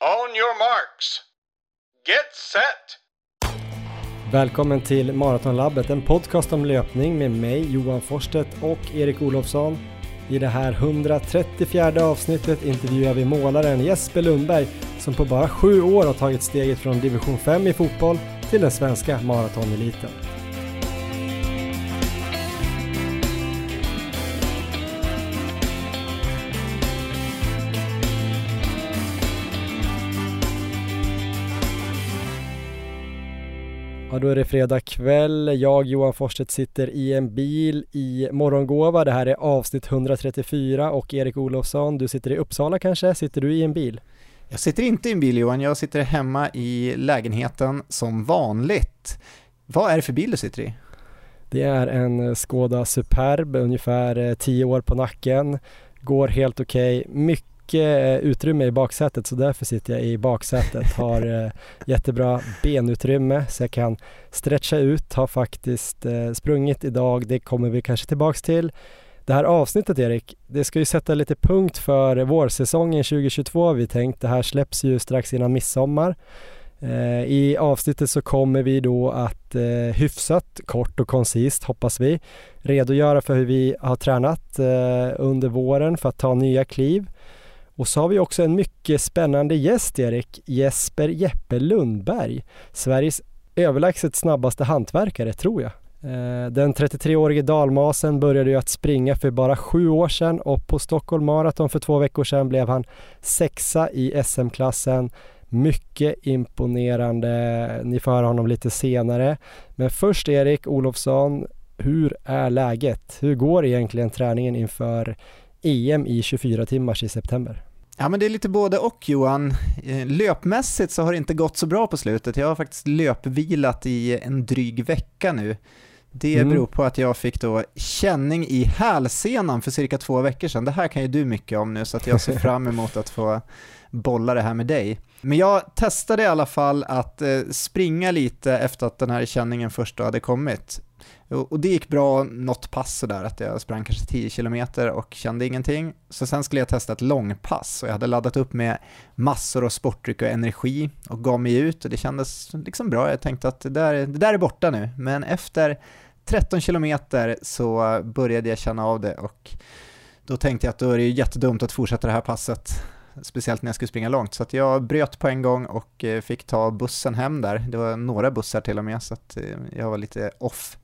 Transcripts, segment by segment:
On your marks. Get set! Välkommen till Maratonlabbet, en podcast om löpning med mig Johan Forsstedt och Erik Olofsson. I det här 134 avsnittet intervjuar vi målaren Jesper Lundberg som på bara sju år har tagit steget från division 5 i fotboll till den svenska maratoneliten. Då är det fredag kväll. Jag, Johan Forsstedt, sitter i en bil i Morgongåva. Det här är avsnitt 134 och Erik Olofsson, du sitter i Uppsala kanske? Sitter du i en bil? Jag sitter inte i en bil Johan, jag sitter hemma i lägenheten som vanligt. Vad är det för bil du sitter i? Det är en Skoda Superb, ungefär 10 år på nacken. Går helt okej. Okay. Mycket mycket eh, utrymme i baksätet så därför sitter jag i baksätet. Har eh, jättebra benutrymme så jag kan stretcha ut. Har faktiskt eh, sprungit idag, det kommer vi kanske tillbaks till. Det här avsnittet Erik, det ska ju sätta lite punkt för vårsäsongen 2022 vi tänkt. Det här släpps ju strax innan midsommar. I avsnittet så kommer vi då att hyfsat kort och koncist hoppas vi redogöra för hur vi har tränat under våren för att ta nya kliv. Och så har vi också en mycket spännande gäst Erik, Jesper Jeppe Lundberg, Sveriges överlägset snabbaste hantverkare tror jag. Eh, den 33-årige dalmasen började ju att springa för bara sju år sedan och på Stockholm Marathon för två veckor sedan blev han sexa i SM-klassen. Mycket imponerande. Ni får höra honom lite senare. Men först Erik Olofsson, hur är läget? Hur går egentligen träningen inför EM i 24 timmars i september? Ja men det är lite både och Johan. Eh, löpmässigt så har det inte gått så bra på slutet. Jag har faktiskt löpvilat i en dryg vecka nu. Det mm. beror på att jag fick då känning i hälsenan för cirka två veckor sedan. Det här kan ju du mycket om nu så att jag ser fram emot att få bolla det här med dig. Men jag testade i alla fall att eh, springa lite efter att den här känningen först då hade kommit. Och det gick bra något pass sådär, att jag sprang kanske 10 km och kände ingenting. Så sen skulle jag testa ett långpass och jag hade laddat upp med massor av sportdryck och energi och gav mig ut och det kändes liksom bra. Jag tänkte att det där, det där är borta nu, men efter 13 km så började jag känna av det och då tänkte jag att då är det ju jättedumt att fortsätta det här passet speciellt när jag skulle springa långt. Så att jag bröt på en gång och eh, fick ta bussen hem där. Det var några bussar till och med, så att eh, jag var lite off.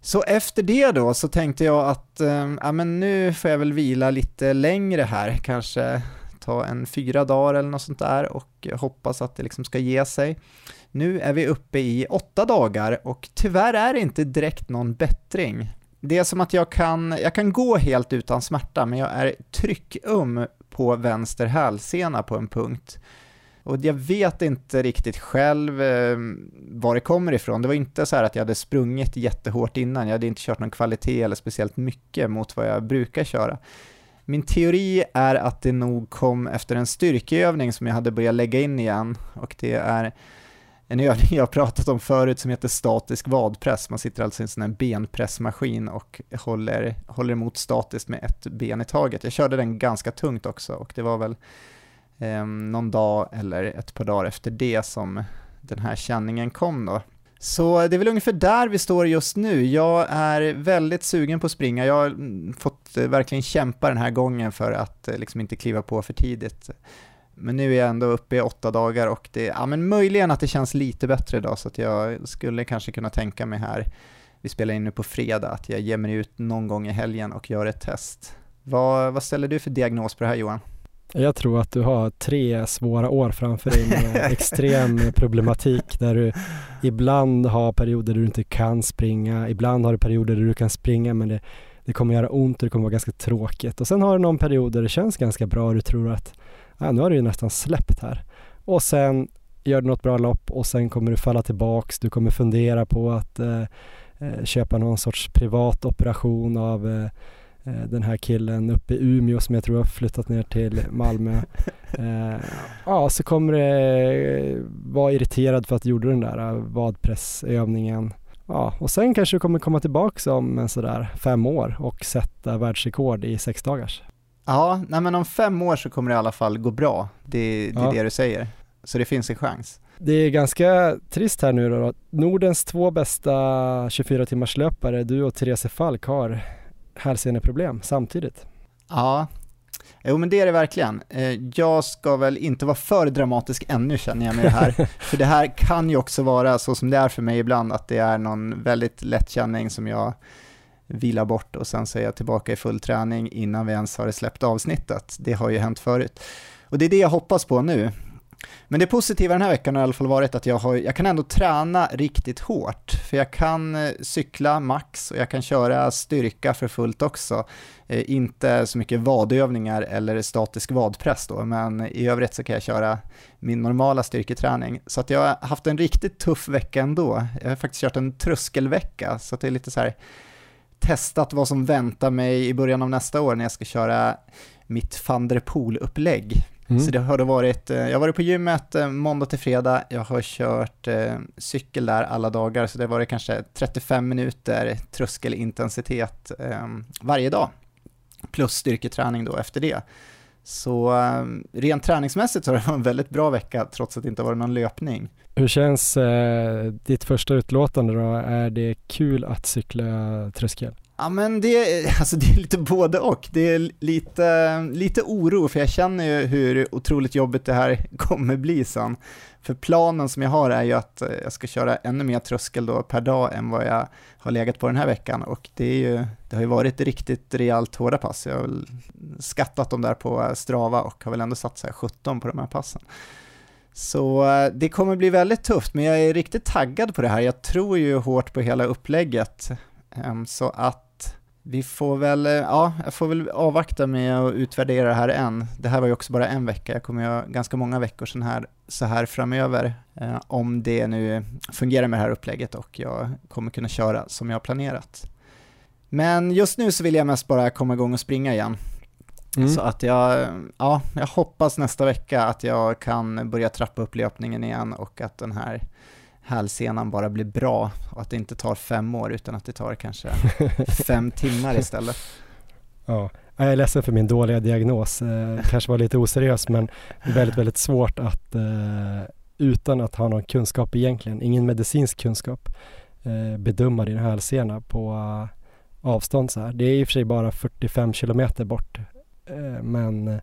Så efter det då så tänkte jag att äh, ja, men nu får jag väl vila lite längre här, kanske ta en fyra dagar eller något sånt där och hoppas att det liksom ska ge sig. Nu är vi uppe i åtta dagar och tyvärr är det inte direkt någon bättring. Det är som att jag kan, jag kan gå helt utan smärta men jag är tryckum på vänster hälsena på en punkt. Och jag vet inte riktigt själv eh, var det kommer ifrån. Det var inte så att jag hade sprungit jättehårt innan, jag hade inte kört någon kvalitet eller speciellt mycket mot vad jag brukar köra. Min teori är att det nog kom efter en styrkeövning som jag hade börjat lägga in igen och det är en övning jag pratat om förut som heter statisk vadpress. Man sitter alltså i en sån här benpressmaskin och håller, håller emot statiskt med ett ben i taget. Jag körde den ganska tungt också och det var väl eh, någon dag eller ett par dagar efter det som den här känningen kom då. Så det är väl ungefär där vi står just nu. Jag är väldigt sugen på att springa. Jag har fått eh, verkligen kämpa den här gången för att eh, liksom inte kliva på för tidigt. Men nu är jag ändå uppe i åtta dagar och det, ja men möjligen att det känns lite bättre idag så att jag skulle kanske kunna tänka mig här, vi spelar in nu på fredag, att jag ger mig ut någon gång i helgen och gör ett test. Vad, vad ställer du för diagnos på det här Johan? Jag tror att du har tre svåra år framför dig med extrem problematik där du ibland har perioder där du inte kan springa, ibland har du perioder där du kan springa men det, det kommer göra ont och det kommer vara ganska tråkigt och sen har du någon period där det känns ganska bra och du tror att ah, nu har det ju nästan släppt här och sen gör du något bra lopp och sen kommer du falla tillbaks, du kommer fundera på att eh, eh köpa någon sorts privat operation av eh, Eh, den här killen uppe i Umeå som jag tror har flyttat ner till Malmö. Eh, ja, så kommer det vara irriterad för att du gjorde den där eh, vadpressövningen. Ja, och sen kanske du kommer komma tillbaka om en sådär fem år och sätta världsrekord i sex dagars. Ja, nej men om fem år så kommer det i alla fall gå bra. Det, det är Ja. det du säger. Så det finns en chans. Det är ganska trist här nu då. Nordens två bästa 24 timmars löpare, du och Therese Falk har hälseneproblem samtidigt. Ja, jo men det är det verkligen. Eh, Jag ska väl inte vara för dramatisk ännu känner jag med det här. för det här kan ju också vara så som det är för mig ibland, att det är någon väldigt lätt känning som jag vila bort och sen så är jag tillbaka i full träning innan vi ens har släppt avsnittet. Det har ju hänt förut. Och det är det jag hoppas på nu. Men det positiva den här veckan har i alla fall varit att jag, har, jag kan ändå träna riktigt hårt. För jag kan eh, cykla max och jag kan köra styrka för fullt också. Eh, inte så mycket vadövningar eller statisk vadpress då, men i övrigt så kan jag köra min normala styrketräning. Så att jag har haft en riktigt tuff vecka ändå. Jag har faktiskt kört en tröskelvecka, så att det är lite så här testat vad som väntar mig i början av nästa år när jag ska köra mitt van der Poel-upplägg. Mm. Så det har då varit, eh, jag har varit på gymmet eh, måndag till fredag, jag har kört eh, cykel där alla dagar, så det har varit kanske 35 minuter tröskelintensitet varje dag, plus styrketräning då efter det. Så rent träningsmässigt så har det varit en väldigt bra vecka, trots att det inte varit någon löpning. Hur känns eh, ditt första utlåtande då? Är det kul att cykla tröskel? Ja men det, är- alltså det är lite både och. Det är lite, lite oro för jag känner ju hur otroligt jobbigt det här kommer bli sen. För planen som jag har är ju att eh, jag ska köra ännu mer tröskel då per dag än vad jag har legat på den här veckan och det, är ju, det har ju varit riktigt rejält hårda pass. Jag har väl skattat dem där på Strava och har väl ändå satt så 17 på de här passen. Så eh, det kommer bli väldigt tufft, men jag är riktigt taggad på det här. Jag tror ju hårt på hela upplägget. Ehm, så att vi får väl, eh, ja, jag får väl avvakta med att utvärdera det här än. Det här var ju också bara en vecka, jag kommer ju ha ganska många veckor så här, så här framöver. Eh, om det nu fungerar med det här upplägget och jag kommer kunna köra som jag har planerat. Men just nu så vill jag mest bara komma igång och springa igen. Mm. Så att jag, ja, jag hoppas nästa vecka att jag kan börja trappa upp löpningen igen och att den här hälsenan bara blir bra och att det inte tar fem år utan att det tar kanske fem timmar istället. Ja, jag är ledsen för min dåliga diagnos. Eh, kanske var lite oseriös men väldigt, väldigt svårt att eh, utan att ha någon kunskap egentligen, ingen medicinsk kunskap, eh, bedöma din hälsena på eh, avstånd så här. Det är i och för sig bara 45 kilometer bort Eh, men eh,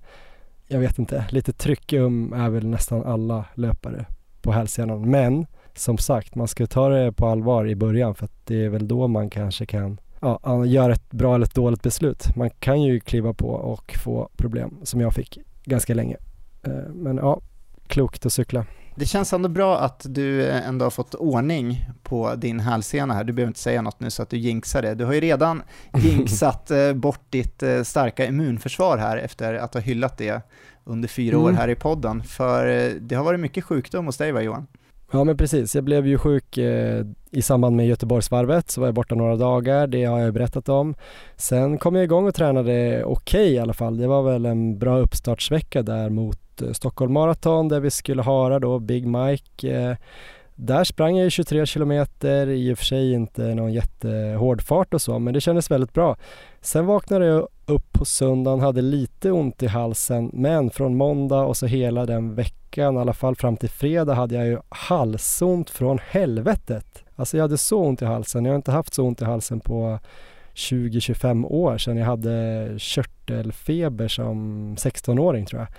jag vet inte, lite tryckum är väl nästan alla löpare på hälsenan. Men som sagt, man ska ta det på allvar i början för att det är väl då man kanske kan ja, göra ett bra eller ett dåligt beslut. Man kan ju kliva på och få problem som jag fick ganska länge. Eh, men ja, klokt att cykla. Det känns ändå bra att du eh, ändå har fått ordning på din hälsena här. Du behöver inte säga något nu så att du jinxar det. Du har ju redan jinxat eh, bort ditt eh, starka immunförsvar här efter att ha hyllat det under fyra år Mm. här i podden. För det har varit mycket sjukdom hos dig va Johan? Ja men precis, jag blev ju sjuk eh, i samband med Göteborgsvarvet så var jag borta några dagar, det har jag berättat om. Sen kom jag igång och tränade okej i alla fall. Det var väl en bra uppstartsvecka där mot eh, Stockholm Marathon där vi skulle höra då Big Mike. Eh, där sprang jag 23 kilometer, i och för sig inte någon jättehård fart och så, men det kändes väldigt bra. Sen vaknade jag upp på söndagen, hade lite ont i halsen, men från måndag och så hela den veckan, i alla fall fram till fredag, hade jag ju halsont från helvetet. Alltså jag hade så ont i halsen, jag har inte haft så ont i halsen på 20-25 år sedan jag hade körtelfeber som 16-åring tror jag.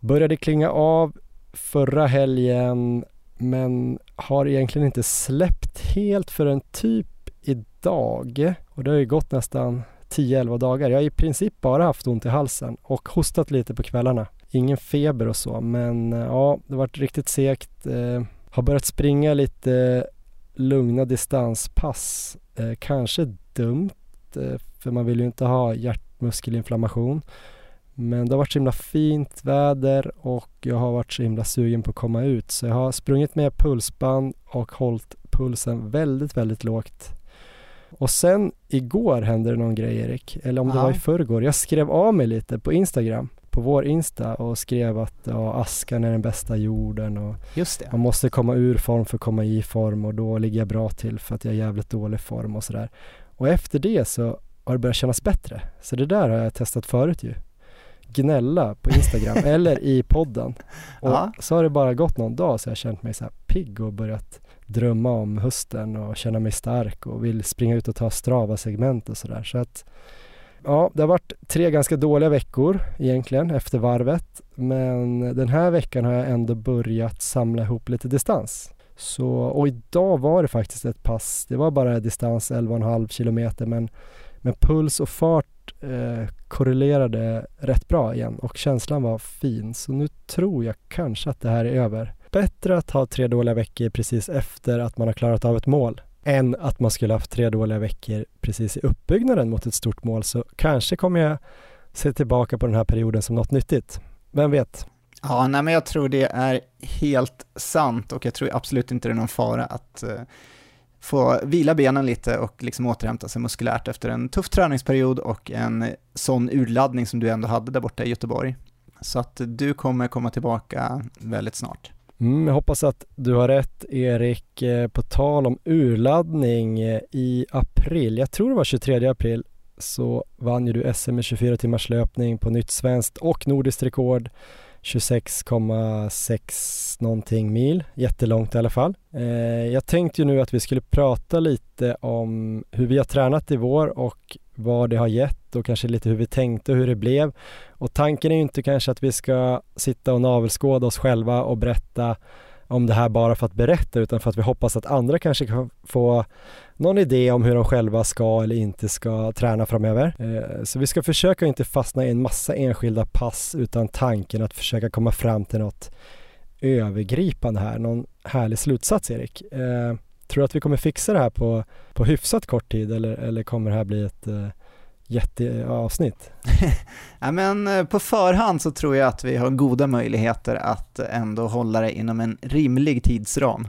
Började klinga av förra helgen men har egentligen inte släppt helt förrän typ idag. Och det har ju gått nästan 10-11 dagar. Jag har i princip bara haft ont i halsen och hostat lite på kvällarna. Ingen feber och så men eh, ja, det har varit riktigt segt. Eh, har börjat springa lite lugna distanspass. Eh, kanske dumt eh, för man vill ju inte ha hjärtmuskelinflammation. Men det har varit så himla fint väder och jag har varit så himla sugen på att komma ut så jag har sprungit med pulsband och hållit pulsen väldigt, väldigt lågt. Och sen igår hände det någon grej Erik, eller om det Ja. var i förrgår. Jag skrev av mig lite på Instagram, på vår Insta och skrev att ja, askan är den bästa jorden och man måste komma ur form för att komma i form och då ligger jag bra till för att jag är jävligt dålig form och sådär. Och efter det så har det börjat kännas bättre. Så det där har jag testat förut ju. gnälla på Instagram eller i podden. Och Ja. så har det bara gått någon dag så jag har känt mig så här pigg och börjat drömma om hösten och känna mig stark och vill springa ut och ta Strava-segment och sådär. Så att ja, det har varit tre ganska dåliga veckor egentligen efter varvet. Men den här veckan har jag ändå börjat samla ihop lite distans. Så, och idag var det faktiskt ett pass, det var bara distans 11,5 kilometer men, men puls och fart eh, korrelerade rätt bra igen och känslan var fin. Så nu tror jag kanske att det här är över. Bättre att ha tre dåliga veckor precis efter att man har klarat av ett mål än att man skulle haft tre dåliga veckor precis i uppbyggnaden mot ett stort mål. Så kanske kommer jag se tillbaka på den här perioden som något nyttigt. Vem vet? Ja, nej, men jag tror det är helt sant och jag tror absolut inte det är någon fara att uh, få vila benen lite och liksom återhämta sig muskulärt efter en tuff träningsperiod och en sån urladdning som du ändå hade där borta i Göteborg. Så att du kommer komma tillbaka väldigt snart. Mm, jag hoppas att du har rätt Erik. Eh, på tal om urladdning eh, i april, jag tror det var 23 april, så vann ju du SM i 24 timmars löpning på nytt svenskt och nordiskt rekord. 26,6 någonting mil, jättelångt i alla fall. Eh, jag tänkte ju nu att vi skulle prata lite om hur vi har tränat i vår och vad det har gett och kanske lite hur vi tänkte och hur det blev. Och tanken är ju inte kanske att vi ska sitta och navelskåda oss själva och berätta om det här bara för att berätta utan för att vi hoppas att andra kanske kan få någon idé om hur de själva ska eller inte ska träna framöver. Eh, så vi ska försöka inte fastna i en massa enskilda pass utan tanken att försöka komma fram till något övergripande här, någon härlig slutsats Erik. Eh, Eh, Tror du att vi kommer fixa det här på, på hyfsat kort tid eller, eller kommer det här bli ett eh, jätteavsnitt? Ja, men eh, på förhand så tror jag att vi har goda möjligheter att ändå hålla det inom en rimlig tidsram.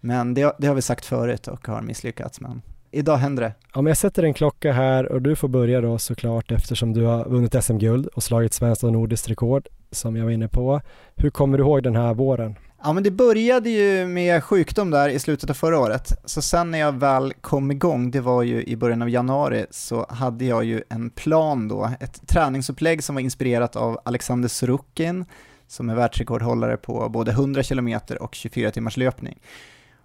Men det, det har vi sagt förut och har misslyckats, men idag händer det. Ja, men jag sätter en klocka här och du får börja då såklart eftersom du har vunnit SM-guld och slagit svenskt och nordiskt rekord som jag var inne på. Hur kommer du ihåg den här våren? Ja, men det började ju med sjukdom där i slutet av förra året, så sen när jag väl kom igång, det var ju i början av januari, så hade jag ju en plan då, ett träningsupplägg som var inspirerat av Alexander Sorokin, som är världsrekordhållare på både 100 km och 24 timmars löpning.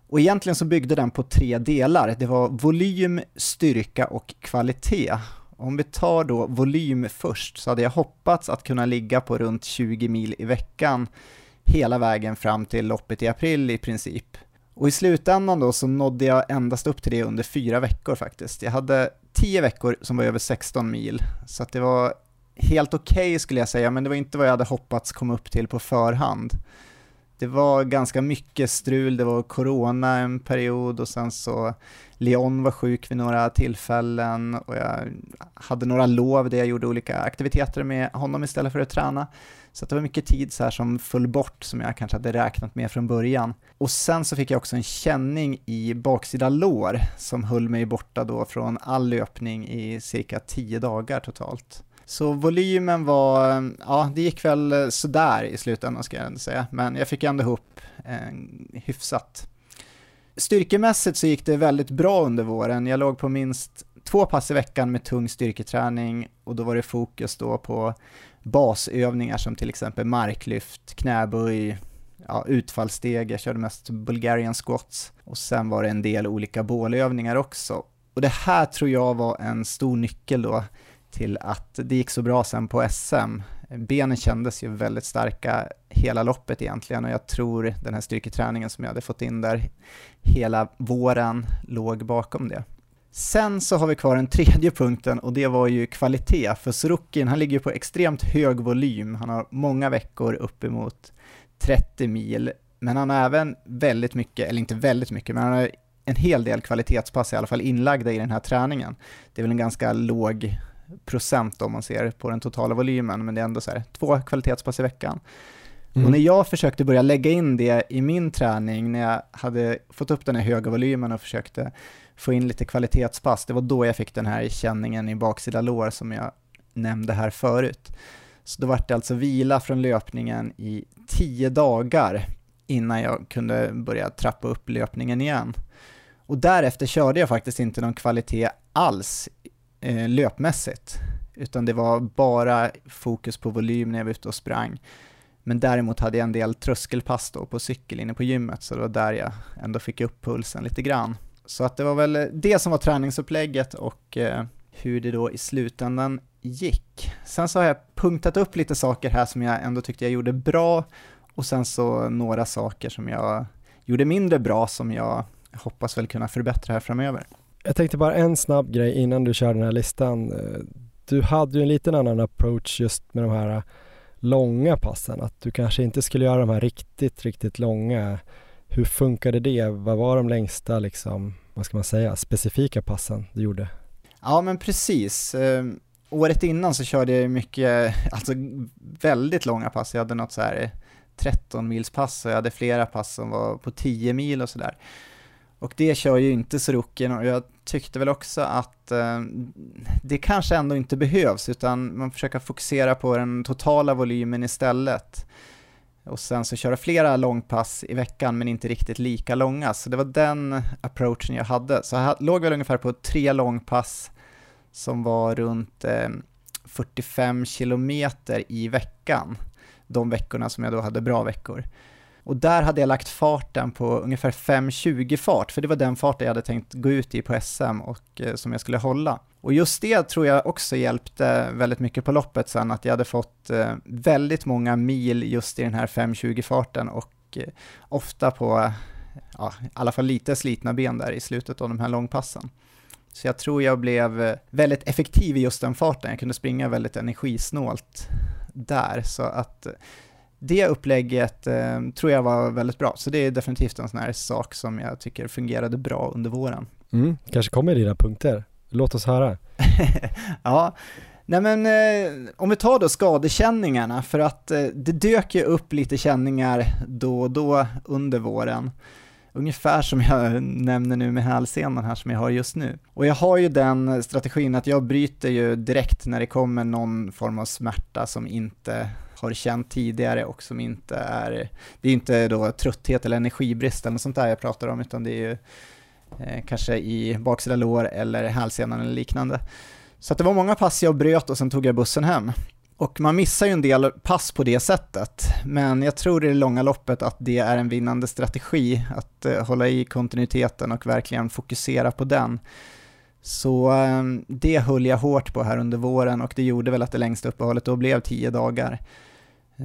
Och egentligen så byggde den på tre delar. Det var volym, styrka och kvalitet. Om vi tar då volym först så hade jag hoppats att kunna ligga på runt 20 mil i veckan hela vägen fram till loppet i april i princip. Och i slutändan då så nådde jag endast upp till det under fyra veckor faktiskt. Jag hade tio veckor som var över 16 mil, så att det var helt okej okay, skulle jag säga, men det var inte vad jag hade hoppats komma upp till på förhand. Det var ganska mycket strul, det var corona en period och sen så Leon var sjuk vid några tillfällen och jag hade några lov där jag gjorde olika aktiviteter med honom istället för att träna. Så det var mycket tid så här som föll bort som jag kanske hade räknat med från början. Och sen så fick jag också en känning i baksida lår som höll mig borta då från all löpning i cirka 10 dagar totalt. Så volymen var, ja det gick väl sådär i slutändan ska jag ändå säga, men jag fick ändå ihop eh, hyfsat. Styrkemässigt så gick det väldigt bra under våren. Jag låg på minst två pass i veckan med tung styrketräning och då var det fokus då på basövningar som till exempel marklyft, knäböj, ja, utfallssteg, jag körde mest Bulgarian squats och sen var det en del olika bålövningar också. Och det här tror jag var en stor nyckel då till att det gick så bra sen på SM. Benen kändes ju väldigt starka hela loppet egentligen och jag tror den här styrketräningen som jag hade fått in där hela våren låg bakom det. Sen så har vi kvar den tredje punkten och det var ju kvalitet, för Sorokin han ligger på extremt hög volym, han har många veckor uppemot 30 mil, men han har även väldigt mycket, eller inte väldigt mycket, men han har en hel del kvalitetspass i alla fall inlagda i den här träningen. Det är väl en ganska låg procent om man ser på den totala volymen, men det är ändå så här, två kvalitetspass i veckan. Mm. Och när jag försökte börja lägga in det i min träning, när jag hade fått upp den här höga volymen och försökte få in lite kvalitetspass, det var då jag fick den här känningen i baksida lår som jag nämnde här förut. Så då var det alltså vila från löpningen i tio dagar innan jag kunde börja trappa upp löpningen igen. Och därefter körde jag faktiskt inte någon kvalitet alls eh, löpmässigt, utan det var bara fokus på volym när jag var ute och sprang. Men däremot hade jag en del tröskelpass då på cykel inne på gymmet, så det var där jag ändå fick upp pulsen lite grann. Så att det var väl eh, det som var träningsupplägget och eh, hur det då i slutändan gick. Sen så har jag punktat upp lite saker här som jag ändå tyckte jag gjorde bra och sen så några saker som jag gjorde mindre bra som jag hoppas väl kunna förbättra här framöver. Jag tänkte bara en snabb grej innan du kör den här listan. Eh, du hade ju en liten annan approach just med de här långa passen, att du kanske inte skulle göra de här riktigt, riktigt långa. Hur funkade det? Vad var de längsta, liksom, vad ska man säga, specifika passen du gjorde? Ja, men precis. Eh, året innan så körde jag mycket, alltså väldigt långa pass. Jag hade något så här 13 mils pass och jag hade flera pass som var på 10 mil och sådär. Och det kör ju inte Sorokin och jag tyckte väl också att eh, det kanske ändå inte behövs utan man försöker fokusera på den totala volymen istället. Och sen så köra flera långpass i veckan men inte riktigt lika långa. Så det var den approachen jag hade. Så jag låg väl ungefär på tre långpass som var runt eh, 45 kilometer i veckan. De veckorna som jag då hade bra veckor. Och där hade jag lagt farten på ungefär 5.20 fart, för det var den farten jag hade tänkt gå ut i på SM och eh, som jag skulle hålla. Och just det tror jag också hjälpte väldigt mycket på loppet sen, att jag hade fått eh, väldigt många mil just i den här 5.20 farten och eh, ofta på, ja, i alla fall lite slitna ben där i slutet av de här långpassen. Så jag tror jag blev eh, väldigt effektiv i just den farten, jag kunde springa väldigt energisnålt där, så att det upplägget eh, tror jag var väldigt bra, så det är definitivt en sån här sak som jag tycker fungerade bra under våren. Mm, kanske kommer dina punkter. Låt oss höra. ja, nej men eh, om vi tar då skadekänningarna, för att eh, det dök ju upp lite känningar då och då under våren. Ungefär som jag nämner nu med hälsenan här som jag har just nu. Och jag har ju den strategin att jag bryter ju direkt när det kommer någon form av smärta som inte har känt tidigare och som inte är, det är inte då trötthet eller energibrist eller något sånt där jag pratar om, utan det är ju Eh, kanske i baksida lår eller hälsenan eller liknande. Så att det var många pass jag bröt och sen tog jag bussen hem. Och man missar ju en del pass på det sättet, men jag tror i det långa loppet att det är en vinnande strategi att eh, hålla i kontinuiteten och verkligen fokusera på den. Så eh, det höll jag hårt på här under våren och det gjorde väl att det längsta uppehållet då blev tio dagar.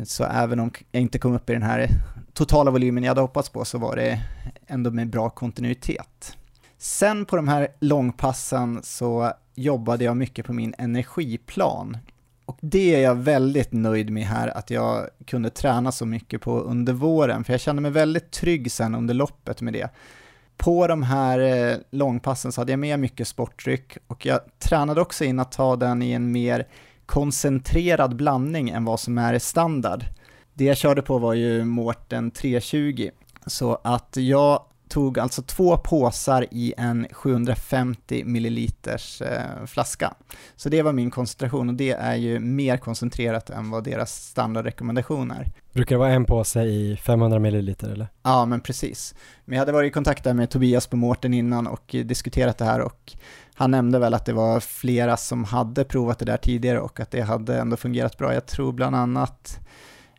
Så även om jag inte kom upp i den här totala volymen jag hade hoppats på så var det ändå med bra kontinuitet. Sen på de här långpassen så jobbade jag mycket på min energiplan. Och det är jag väldigt nöjd med här, att jag kunde träna så mycket på under våren, för jag kände mig väldigt trygg sen under loppet med det. På de här eh, långpassen så hade jag med mycket sportdryck och jag tränade också in att ta den i en mer koncentrerad blandning än vad som är standard. Det jag körde på var ju Mårten 320, så att jag tog alltså två påsar i en 750 milliliters eh, flaska. Så det var min koncentration och det är ju mer koncentrerat än vad deras standardrekommendation är. Brukar det vara en påse i 500 milliliter eller? Ja, men precis. Men jag hade varit i kontakt med Tobias på Mårten innan och diskuterat det här och han nämnde väl att det var flera som hade provat det där tidigare och att det hade ändå fungerat bra. Jag tror bland annat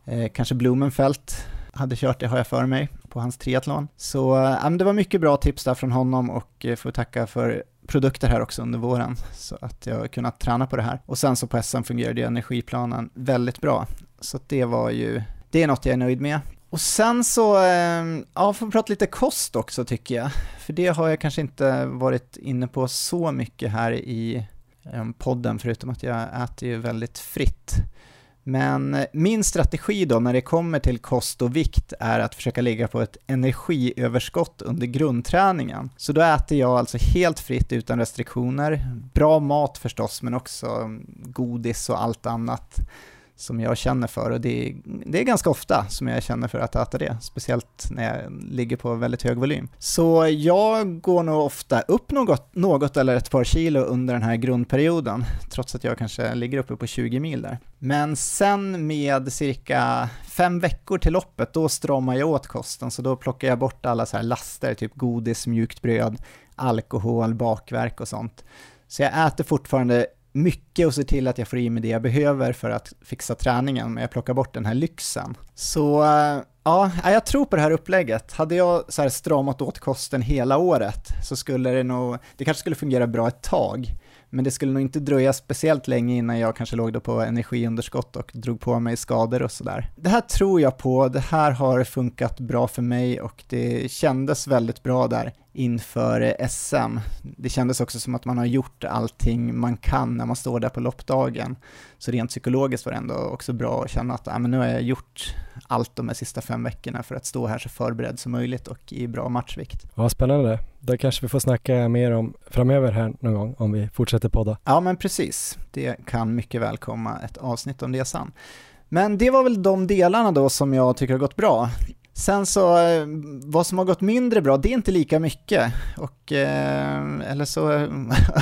eh, kanske Blumenfelt hade kört det har jag för mig på hans triathlon. Så äh, det var mycket bra tips där från honom och eh, får tacka för produkter här också under våren så att jag har kunnat träna på det här. Och sen så på SM fungerade ju energiplanen väldigt bra. Så det var ju, det är något jag är nöjd med. Och sen så, ehm, ja, får prata lite kost också tycker jag. För det har jag kanske inte varit inne på så mycket här i ehm, podden, förutom att jag äter ju väldigt fritt. Men min strategi då när det kommer till kost och vikt är att försöka ligga på ett energiöverskott under grundträningen. Så då äter jag alltså helt fritt utan restriktioner, bra mat förstås, men också godis och allt annat som jag känner för och det är, det är ganska ofta som jag känner för att äta det, speciellt när jag ligger på väldigt hög volym. Så jag går nog ofta upp något, något eller ett par kilo under den här grundperioden, trots att jag kanske ligger uppe på 20 mil där. Men sen med cirka fem veckor till loppet, då stramar jag åt kosten, så då plockar jag bort alla så här laster, typ godis, mjukt bröd, alkohol, bakverk och sånt. Så jag äter fortfarande mycket och ser till att jag får i mig det jag behöver för att fixa träningen, men jag plockar bort den här lyxen. Så eh, ja, jag tror på det här upplägget. Hade jag så här stramat åt kosten hela året så skulle det nog, det kanske skulle fungera bra ett tag, men det skulle nog inte dröja speciellt länge innan jag kanske låg då på energiunderskott och drog på mig skador och sådär. Det här tror jag på, det här har funkat bra för mig och det kändes väldigt bra där inför SM. Det kändes också som att man har gjort allting man kan när man står där på loppdagen. Så rent psykologiskt var det ändå också bra att känna att ah, men nu har jag gjort allt de här sista fem veckorna för att stå här så förberedd som möjligt och i bra matchvikt. Ja, spännande. Det kanske vi får snacka mer om framöver här någon gång om vi fortsätter podda. Ja, men precis. Det kan mycket väl komma ett avsnitt om det sen. Men det var väl de delarna då som jag tycker har gått bra. Sen så, eh, vad som har gått mindre bra, det är inte lika mycket. Och, eh, eller så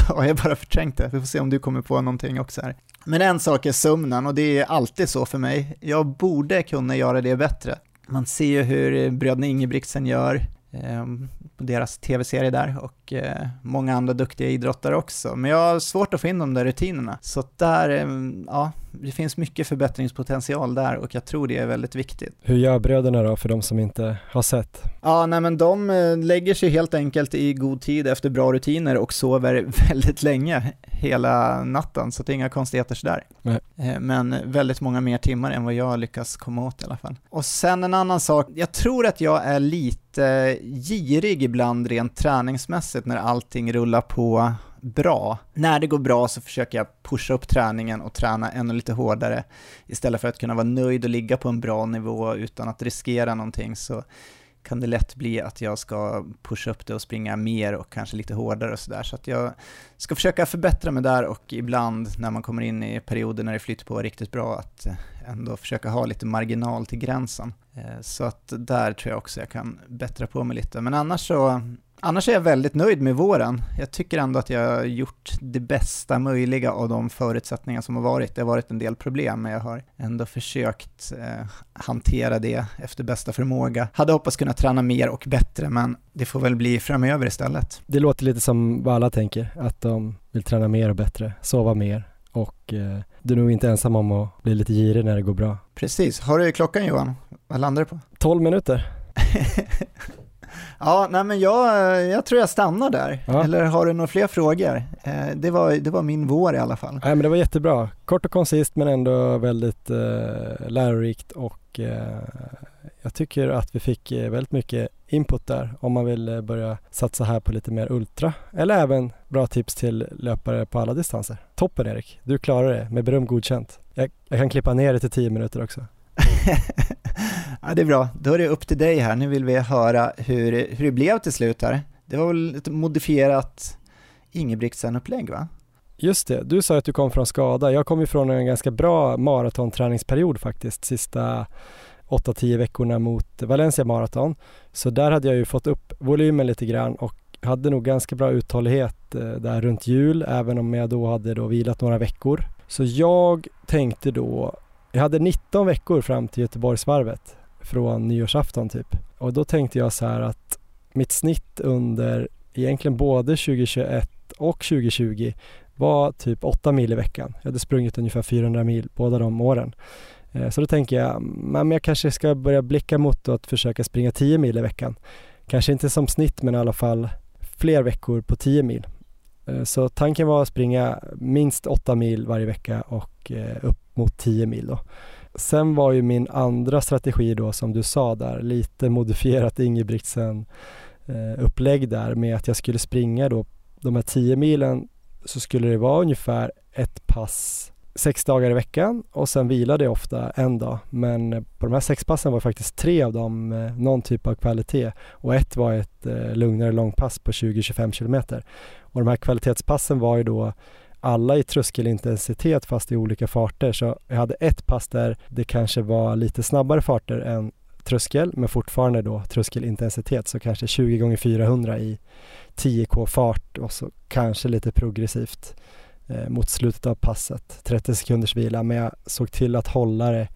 har jag bara förträngt det. Vi får se om du kommer på någonting också här. Men en sak är sömnen och det är alltid så för mig. Jag borde kunna göra det bättre. Man ser ju hur bröderna Ingebrigtsen gör Ehm, på deras tv-serie där och eh, många andra duktiga idrottare också. Men jag har svårt att få in de där rutinerna. Så där, eh, ja, det finns mycket förbättringspotential där och jag tror det är väldigt viktigt. Hur gör bröderna då för de som inte har sett? Ja, nej men de eh, lägger sig helt enkelt i god tid efter bra rutiner och sover väldigt länge hela natten, så det är inga konstigheter sådär. Nej. Eh, men väldigt många mer timmar än vad jag lyckas komma åt i alla fall. Och sen en annan sak, jag tror att jag är lite girig ibland rent träningsmässigt när allting rullar på bra. När det går bra så försöker jag pusha upp träningen och träna ännu lite hårdare istället för att kunna vara nöjd och ligga på en bra nivå utan att riskera någonting så kan det lätt bli att jag ska pusha upp det och springa mer och kanske lite hårdare och sådär. Så att jag ska försöka förbättra mig där och ibland när man kommer in i perioder när det flyter på riktigt bra att ändå försöka ha lite marginal till gränsen. Eh, så att där tror jag också jag kan bättra på mig lite. Men annars så Annars är jag väldigt nöjd med våren. Jag tycker ändå att jag har gjort det bästa möjliga av de förutsättningar som har varit. Det har varit en del problem, men jag har ändå försökt eh, hantera det efter bästa förmåga. Hade hoppats kunna träna mer och bättre, men det får väl bli framöver istället. Det låter lite som vad alla tänker, att de vill träna mer och bättre, sova mer och eh, du är nog inte ensam om att bli lite girig när det går bra. Precis. Har du klockan Johan? Vad landar du på? 12 minuter. Ja, nej men jag, jag tror jag stannar där. Ja. Eller har du några fler frågor? Eh, det, var, det var min vår i alla fall. Nej men det var jättebra. Kort och koncist men ändå väldigt eh, lärorikt och eh, jag tycker att vi fick eh, väldigt mycket input där om man vill eh, börja satsa här på lite mer ultra eller även bra tips till löpare på alla distanser. Toppen Erik, du klarar det med beröm godkänt. Jag, jag kan klippa ner det till 10 minuter också. ja, det är bra. Då är det upp till dig här. Nu vill vi höra hur, hur det blev till slut här. Det var väl ett modifierat Ingebrigtsen-upplägg va? Just det, du sa att du kom från skada. Jag kom ju från en ganska bra maratonträningsperiod faktiskt, sista 8-10 veckorna mot Valencia Marathon. Så där hade jag ju fått upp volymen lite grann och hade nog ganska bra uthållighet eh, där runt jul, även om jag då hade då vilat några veckor. Så jag tänkte då jag hade 19 veckor fram till Göteborgsvarvet från nyårsafton typ. Och då tänkte jag så här att mitt snitt under egentligen både 2021 och 2020 var typ 8 mil i veckan. Jag hade sprungit ungefär 400 mil båda de åren. Eh, så då tänker jag, men jag kanske ska börja blicka mot att försöka springa 10 mil i veckan. Kanske inte som snitt men i alla fall fler veckor på 10 mil. Eh, så tanken var att springa minst 8 mil varje vecka och eh, upp mot 10 mil då. Sen var ju min andra strategi då som du sa där, lite modifierat Ingebrigtsen eh, upplägg där med att jag skulle springa då de här 10 milen så skulle det vara ungefär ett pass sex dagar i veckan och sen vilade jag ofta en dag. Men på de här sex passen var faktiskt tre av dem någon typ av kvalitet och ett var ett eh, lugnare långpass på 20-25 kilometer. Och de här kvalitetspassen var ju då alla i tröskelintensitet fast i olika farter. Så jag hade ett pass där det kanske var lite snabbare farter än tröskel men fortfarande då tröskelintensitet så kanske 20 gånger 400 i 10k fart och så kanske lite progressivt Eh, mot slutet av passet. 30 sekunders vila men jag såg till att hålla det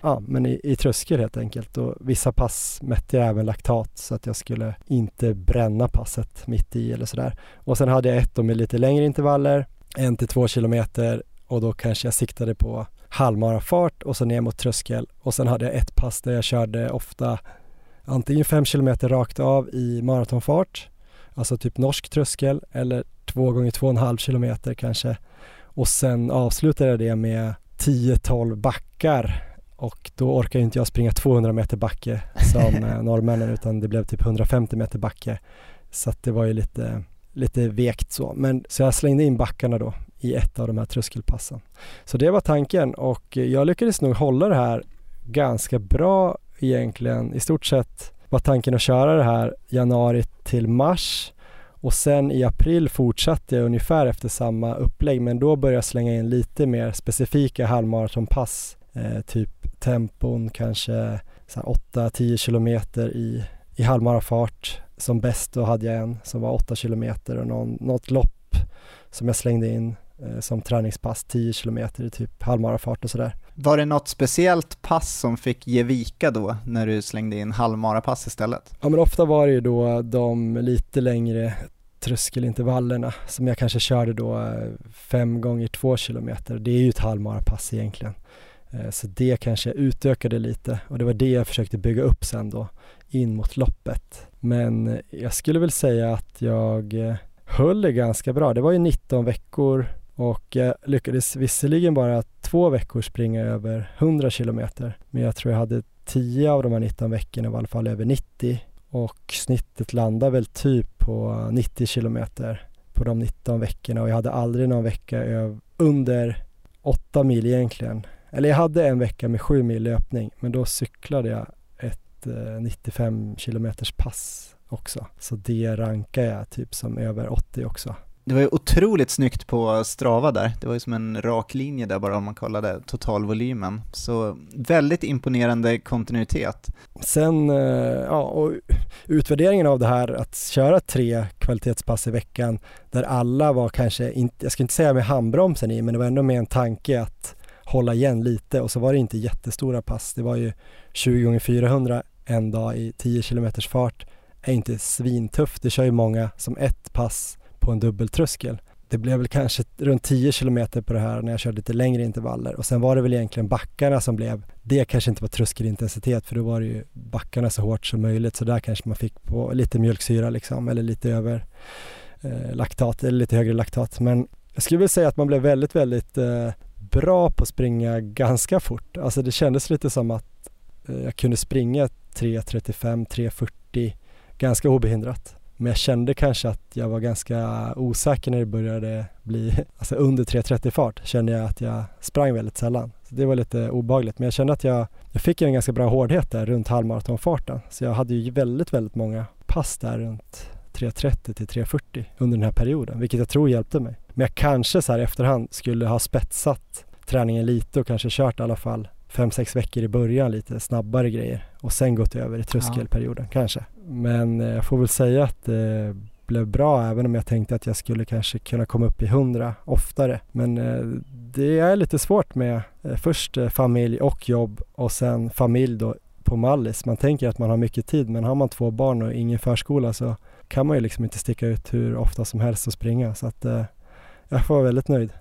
ja, men i, i tröskel helt enkelt och vissa pass mätte jag även laktat så att jag skulle inte bränna passet mitt i eller sådär. Och sen hade jag ett med lite längre intervaller en till två kilometer och då kanske jag siktade på halvmarafart och så ner mot tröskel och sen hade jag ett pass där jag körde ofta antingen fem kilometer rakt av i maratonfart, alltså typ norsk tröskel eller två gånger två och en halv kilometer kanske och sen avslutade jag det med 10-12 backar och då orkar inte jag springa 200 meter backe som eh, norrmännen utan det blev typ 150 meter backe så att det var ju lite, lite vekt så. Men så jag slängde in backarna då i ett av de här tröskelpassen. Så det var tanken och jag lyckades nog hålla det här ganska bra egentligen. I stort sett var tanken att köra det här januari till mars och sen i april fortsatte jag ungefär efter samma upplägg men då började jag slänga in lite mer specifika halvmaratonpass. Eh, typ tempon kanske 8-10 kilometer i, i halvmarafart. Som bäst då hade jag en som var 8 kilometer och någon, något lopp som jag slängde in eh, som träningspass 10 kilometer i typ halvmarafart och sådär. Var det något speciellt pass som fick ge vika då när du slängde in halvmarapass istället? Ja men ofta var det ju då de lite längre tröskelintervallerna som jag kanske körde då eh, fem gånger två kilometer. Det är ju ett halvmarapass egentligen. Eh, så det kanske utökade lite och det var det jag försökte bygga upp sen då in mot loppet. Men eh, jag skulle väl säga att jag höll det ganska bra. Det var ju 19 veckor och jag lyckades visserligen bara två veckor springa över 100 kilometer. Men jag tror jag hade 10 av de här 19 veckorna i alla fall över 90 och snittet landade väl typ på 90 kilometer på de 19 veckorna och jag hade aldrig någon vecka under 8 mil egentligen. Eller jag hade en vecka med 7 mil löpning men då cyklade jag ett eh, 95 kilometers pass också. Så det rankar jag typ som över 80 också. Det var ju otroligt snyggt på Strava där. Det var ju som en rak linje där bara om man kollade totalvolymen. Så väldigt imponerande kontinuitet. Sen, eh, ja, och utvärderingen av det här att köra tre kvalitetspass i veckan där alla var kanske, inte, jag ska inte säga med handbromsen i, men det var ändå med en tanke att hålla igen lite och så var det inte jättestora pass. Det var ju 20 x 400 en dag i 10 km fart. är inte svintufft. Det kör ju många som ett pass på en dubbeltröskel. Det blev väl kanske runt 10 kilometer på det här när jag körde lite längre intervaller och sen var det väl egentligen backarna som blev, det kanske inte var tröskelintensitet för då var det ju backarna så hårt som möjligt så där kanske man fick på lite mjölksyra liksom eller lite över eh, laktat eller lite högre laktat men jag skulle väl säga att man blev väldigt, väldigt eh, bra på att springa ganska fort. Alltså det kändes lite som att eh, jag kunde springa 3.35, 3.40 ganska obehindrat. Men jag kände kanske att jag var ganska osäker när det började bli, alltså under 3.30 fart kände jag att jag sprang väldigt sällan. Så det var lite obagligt men jag kände att jag, jag fick en ganska bra hårdhet där runt halvmaratonfarten. Så jag hade ju väldigt, väldigt många pass där runt 3.30 till 3.40 under den här perioden, vilket jag tror hjälpte mig. Men jag kanske så här efterhand skulle ha spetsat träningen lite och kanske kört i alla fall fem sex veckor i början lite snabbare grejer och sen gått över i tröskelperioden ja. kanske. Men eh, jag får väl säga att det blev bra även om jag tänkte att jag skulle kanske kunna komma upp i 100 oftare. Men eh, det är lite svårt med eh, först familj och jobb och sen familj då på Mallis. Man tänker att man har mycket tid men har man två barn och ingen förskola så kan man ju liksom inte sticka ut hur ofta som helst och springa så att jag får vara väldigt nöjd.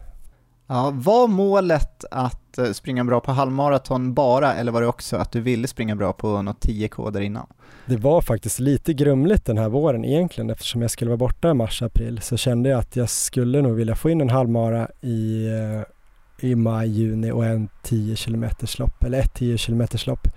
Ja, var målet att eh, springa bra på halvmaraton bara, eller var det också att du ville springa bra på något 10K där innan? Det var faktiskt lite grumligt den här våren egentligen eftersom jag skulle vara borta i mars-april så kände jag att jag skulle nog vilja få in en halvmara i, eh, i maj, juni och en 10 km lopp eller ett 10 km lopp.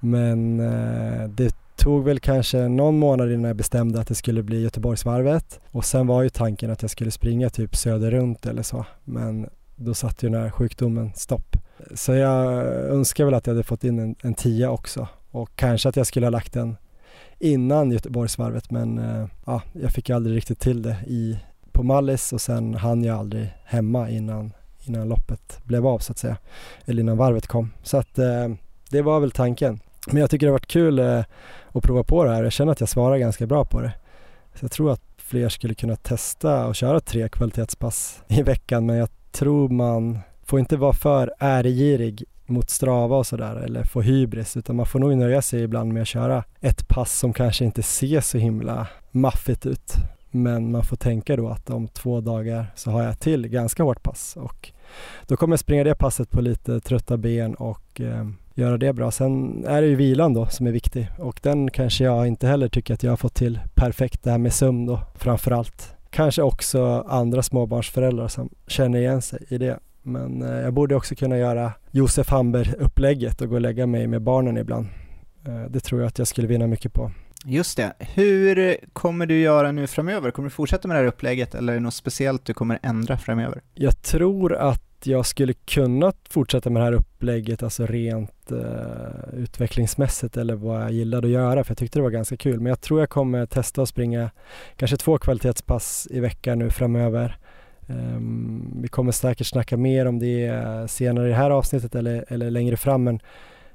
Men eh, det tog väl kanske någon månad innan jag bestämde att det skulle bli Göteborgsvarvet och sen var ju tanken att jag skulle springa typ söder runt eller så men då satte ju den här sjukdomen stopp. Så jag önskar väl att jag hade fått in en, en tia också och kanske att jag skulle ha lagt den innan Göteborgsvarvet men eh, ja, jag fick aldrig riktigt till det i, på Mallis och sen hann jag aldrig hemma innan, innan loppet blev av så att säga. Eller innan varvet kom. Så att eh, det var väl tanken. Men jag tycker det har varit kul eh, att prova på det här. Jag känner att jag svarar ganska bra på det. Så jag tror att fler skulle kunna testa och köra tre kvalitetspass i veckan men jag tror man får inte vara för äregirig mot Strava och sådär eller få hybris utan man får nog nöja sig ibland med att köra ett pass som kanske inte ser så himla maffigt ut. Men man får tänka då att om två dagar så har jag till ganska hårt pass och då kommer jag springa det passet på lite trötta ben och eh, göra det bra. Sen är det ju vilan då som är viktig och den kanske jag inte heller tycker att jag har fått till perfekt det här med sömn då framförallt. Kanske också andra småbarnsföräldrar som känner igen sig i det. Men eh, jag borde också kunna göra Josef Hamber-upplägget och gå och lägga mig med barnen ibland. Eh, det tror jag att jag skulle vinna mycket på. Just det. Hur kommer du göra nu framöver? Kommer du fortsätta med det här upplägget eller är det något speciellt du kommer ändra framöver? Jag tror att jag skulle kunna fortsätta med det här upplägget, alltså rent uh, utvecklingsmässigt eller vad jag gillade att göra, för jag tyckte det var ganska kul. Men jag tror jag kommer testa att springa kanske två kvalitetspass i veckan nu framöver. Um, vi kommer säkert snacka mer om det senare i det här avsnittet eller, eller längre fram, men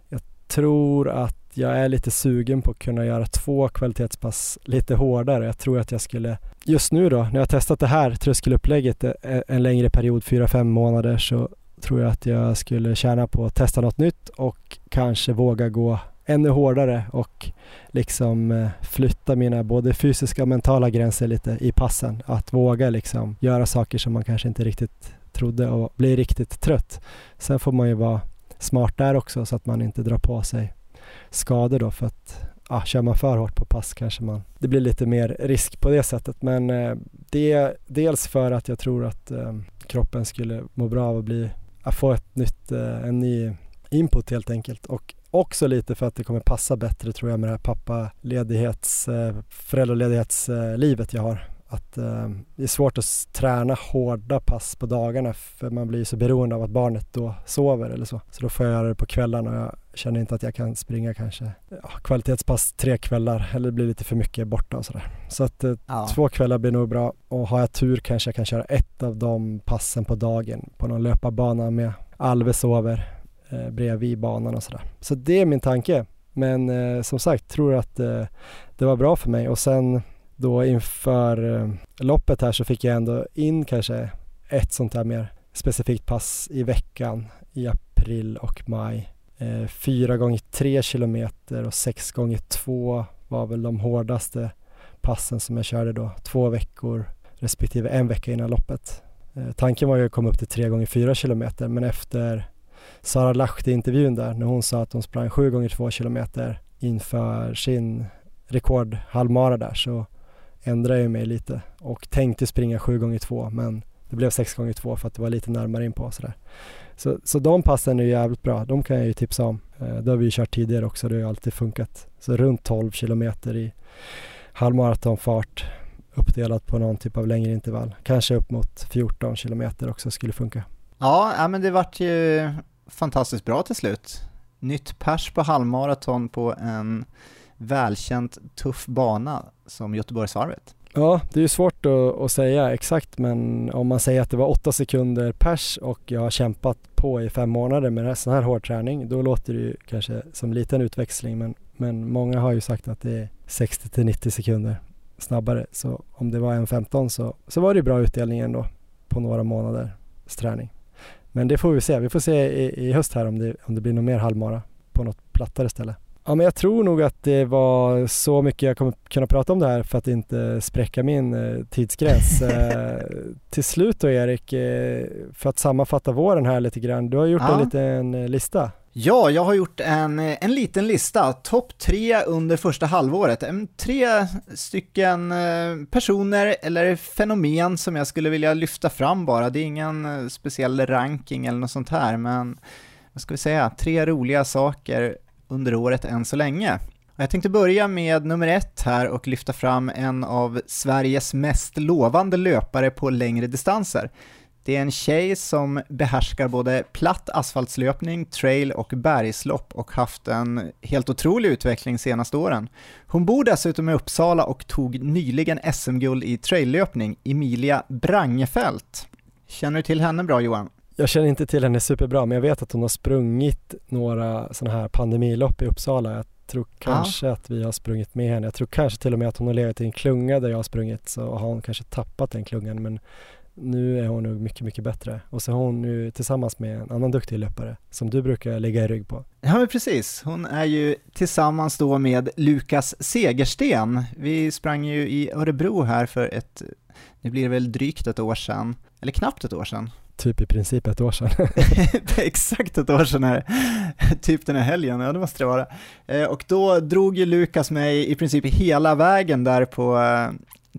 jag tror att jag är lite sugen på att kunna göra två kvalitetspass lite hårdare. Jag tror att jag skulle, just nu då, när jag har testat det här tröskelupplägget eh, eh, en längre period, 4-5 månader, så tror jag att jag skulle tjäna på att testa något nytt och kanske våga gå ännu hårdare och liksom eh, flytta mina både fysiska och mentala gränser lite i passen. Att våga liksom göra saker som man kanske inte riktigt trodde och bli riktigt trött. Sen får man ju vara smart där också så att man inte drar på sig skador då för att ja, kör man för hårt på pass kanske man, det blir lite mer risk på det sättet. Men eh, det är dels för att jag tror att eh, kroppen skulle må bra av att bli, att få ett nytt, eh, en ny input helt enkelt. Och också lite för att det kommer passa bättre tror jag med det här pappaledighets, eh, föräldraledighetslivet jag har att eh, det är svårt att träna hårda pass på dagarna för man blir så beroende av att barnet då sover eller så. Så då får jag göra det på kvällarna och jag känner inte att jag kan springa kanske ja, kvalitetspass tre kvällar eller det blir lite för mycket borta och sådär. Så att eh, ja. två kvällar blir nog bra och har jag tur kanske jag kan köra ett av de passen på dagen på någon löparbana med Alve sover eh, bredvid banan och sådär. Så det är min tanke. Men eh, som sagt, tror att eh, det var bra för mig och sen då inför eh, loppet här så fick jag ändå in kanske ett sånt här mer specifikt pass i veckan i april och maj. Eh, fyra gånger tre kilometer och sex gånger två var väl de hårdaste passen som jag körde då. Två veckor respektive en vecka innan loppet. Eh, tanken var ju att komma upp till tre gånger fyra kilometer men efter Sara Lahti-intervjun där när hon sa att hon sprang sju gånger två kilometer inför sin rekordhalvmara där så ändrade jag mig lite och tänkte springa 7 gånger 2 men det blev 6 gånger 2 för att det var lite närmare in på sådär. Så, så de passen är ju jävligt bra, de kan jag ju tipsa om. Eh, det har vi ju kört tidigare också, det har ju alltid funkat. Så runt 12 kilometer i halvmaratonfart uppdelat på någon typ av längre intervall. Kanske upp mot 14 kilometer också skulle funka. Ja, men det vart ju fantastiskt bra till slut. Nytt pers på halvmaraton på en välkänt tuff bana som Göteborgsvarvet. Ja, det är ju svårt att, att, säga exakt men om man säger att det var åtta sekunder pers och jag har kämpat på i fem månader med sån här hård träning då låter det ju kanske som liten utväxling men, men många har ju sagt att det är 60 till 90 sekunder snabbare så om det var en 15 så, så var det bra utdelning ändå på några månaders träning. Men det får vi se, vi får se i, i höst här om det, om det blir något mer halvmara på något plattare ställe. Ja, men jag tror nog att det var så mycket jag kommer kunna prata om det här för att inte spräcka min eh, tidsgräns. eh, till slut då Erik, eh, för att sammanfatta våren här lite grann. Du har gjort ja. en liten lista. Ja, jag har gjort en, en liten lista, topp tre under första halvåret. Tre stycken personer eller fenomen som jag skulle vilja lyfta fram bara. Det är ingen speciell ranking eller något sånt här, men vad ska vi säga, tre roliga saker under året än så länge. Jag tänkte börja med nummer ett här och lyfta fram en av Sveriges mest lovande löpare på längre distanser. Det är en tjej som behärskar både platt asfaltslöpning, trail och bergslopp och haft en helt otrolig utveckling senaste åren. Hon bor dessutom i Uppsala och tog nyligen SM-guld i traillöpning, Emilia Brangefelt. Känner du till henne bra Johan? Jag känner inte till henne superbra men jag vet att hon har sprungit några sådana här pandemilopp i Uppsala. Jag tror kanske ja. att vi har sprungit med henne. Jag tror kanske till och med att hon har legat i en klunga där jag har sprungit så har hon kanske tappat den klungan men Nu är hon nog mycket, mycket bättre. Och så har hon nu tillsammans med en annan duktig löpare som du brukar ligga i rygg på. Ja men precis, hon är ju tillsammans då med Lukas Segersten. Vi sprang ju i Örebro här för ett, det blir väl drygt ett år sedan, eller knappt ett år sedan. Typ i princip ett år sedan. Exakt ett år sedan är typ den här helgen, ja det måste det vara. Eh, och då drog ju Lukas mig i princip hela vägen där på eh,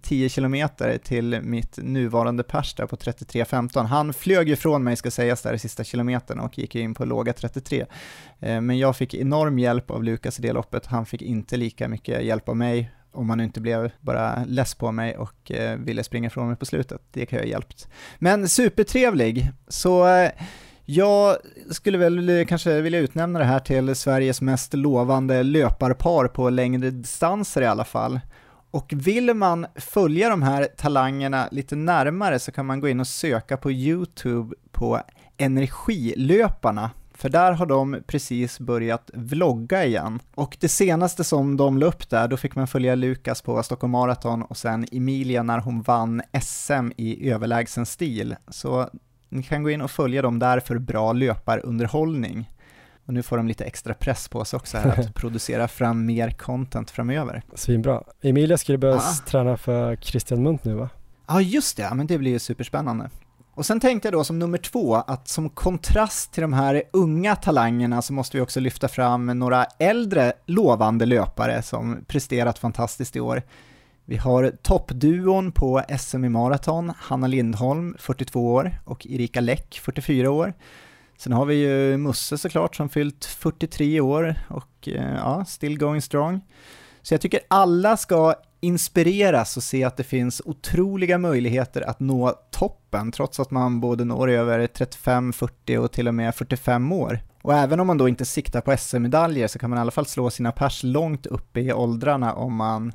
10 kilometer till mitt nuvarande pers där på 33.15. Han flög ju ifrån mig, ska sägas, där i sista kilometern och gick in på låga 33. Eh, men jag fick enorm hjälp av Lukas i det loppet, han fick inte lika mycket hjälp av mig om han inte blev bara less på mig och eh, ville springa ifrån mig på slutet. Det kan jag ha hjälpt. Men supertrevlig, så eh, jag skulle väl eh, kanske vilja utnämna det här till Sveriges mest lovande löparpar på längre distanser i alla fall. Och vill man följa de här talangerna lite närmare så kan man gå in och söka på YouTube på Energilöparna för där har de precis börjat vlogga igen. Och det senaste som de la upp där, då fick man följa Lukas på Stockholm Marathon och sen Emilia när hon vann SM i överlägsen stil. Så ni kan gå in och följa dem där för bra löparunderhållning. Och nu får de lite extra press på sig också här att producera fram mer content framöver. Svinbra. Emilia skulle börja ah. träna för Christian Munt nu va? Ja, ah, just det, men det blir ju superspännande. Och sen tänkte jag då som nummer två att som kontrast till de här unga talangerna så måste vi också lyfta fram några äldre lovande löpare som presterat fantastiskt i år. Vi har toppduon på SM i maraton, Hanna Lindholm, 42 år, och Erika Läck, 44 år. Sen har vi ju Musse såklart som fyllt 43 år och eh, ja, still going strong. Så jag tycker alla ska inspireras och se att det finns otroliga möjligheter att nå toppen trots att man både når över 35, 40 och till och med 45 år. Och även om man då inte siktar på SM-medaljer så kan man i alla fall slå sina pers långt upp i åldrarna om man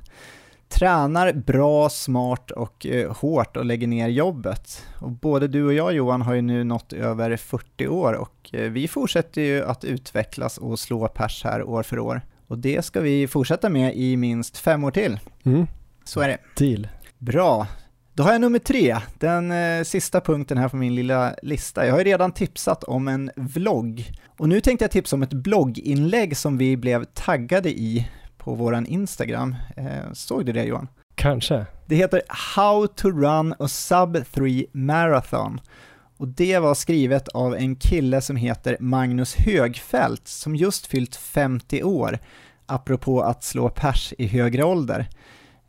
tränar bra, smart och eh, hårt och lägger ner jobbet. Och både du och jag Johan har ju nu nått över 40 år och eh, vi fortsätter ju att utvecklas och slå pers här år för år. Och det ska vi fortsätta med i minst fem år till. Mm. Så är det. Deal. Bra. Då har jag nummer tre, den eh, sista punkten här på min lilla lista. Jag har ju redan tipsat om en vlogg. Och nu tänkte jag tipsa om ett blogginlägg som vi blev taggade i på våran Instagram. Eh, såg du det Johan? Kanske. Det heter How to run a sub 3 marathon. Och det var skrivet av en kille som heter Magnus Högfält som just fyllt 50 år, apropå att slå pers i högre ålder.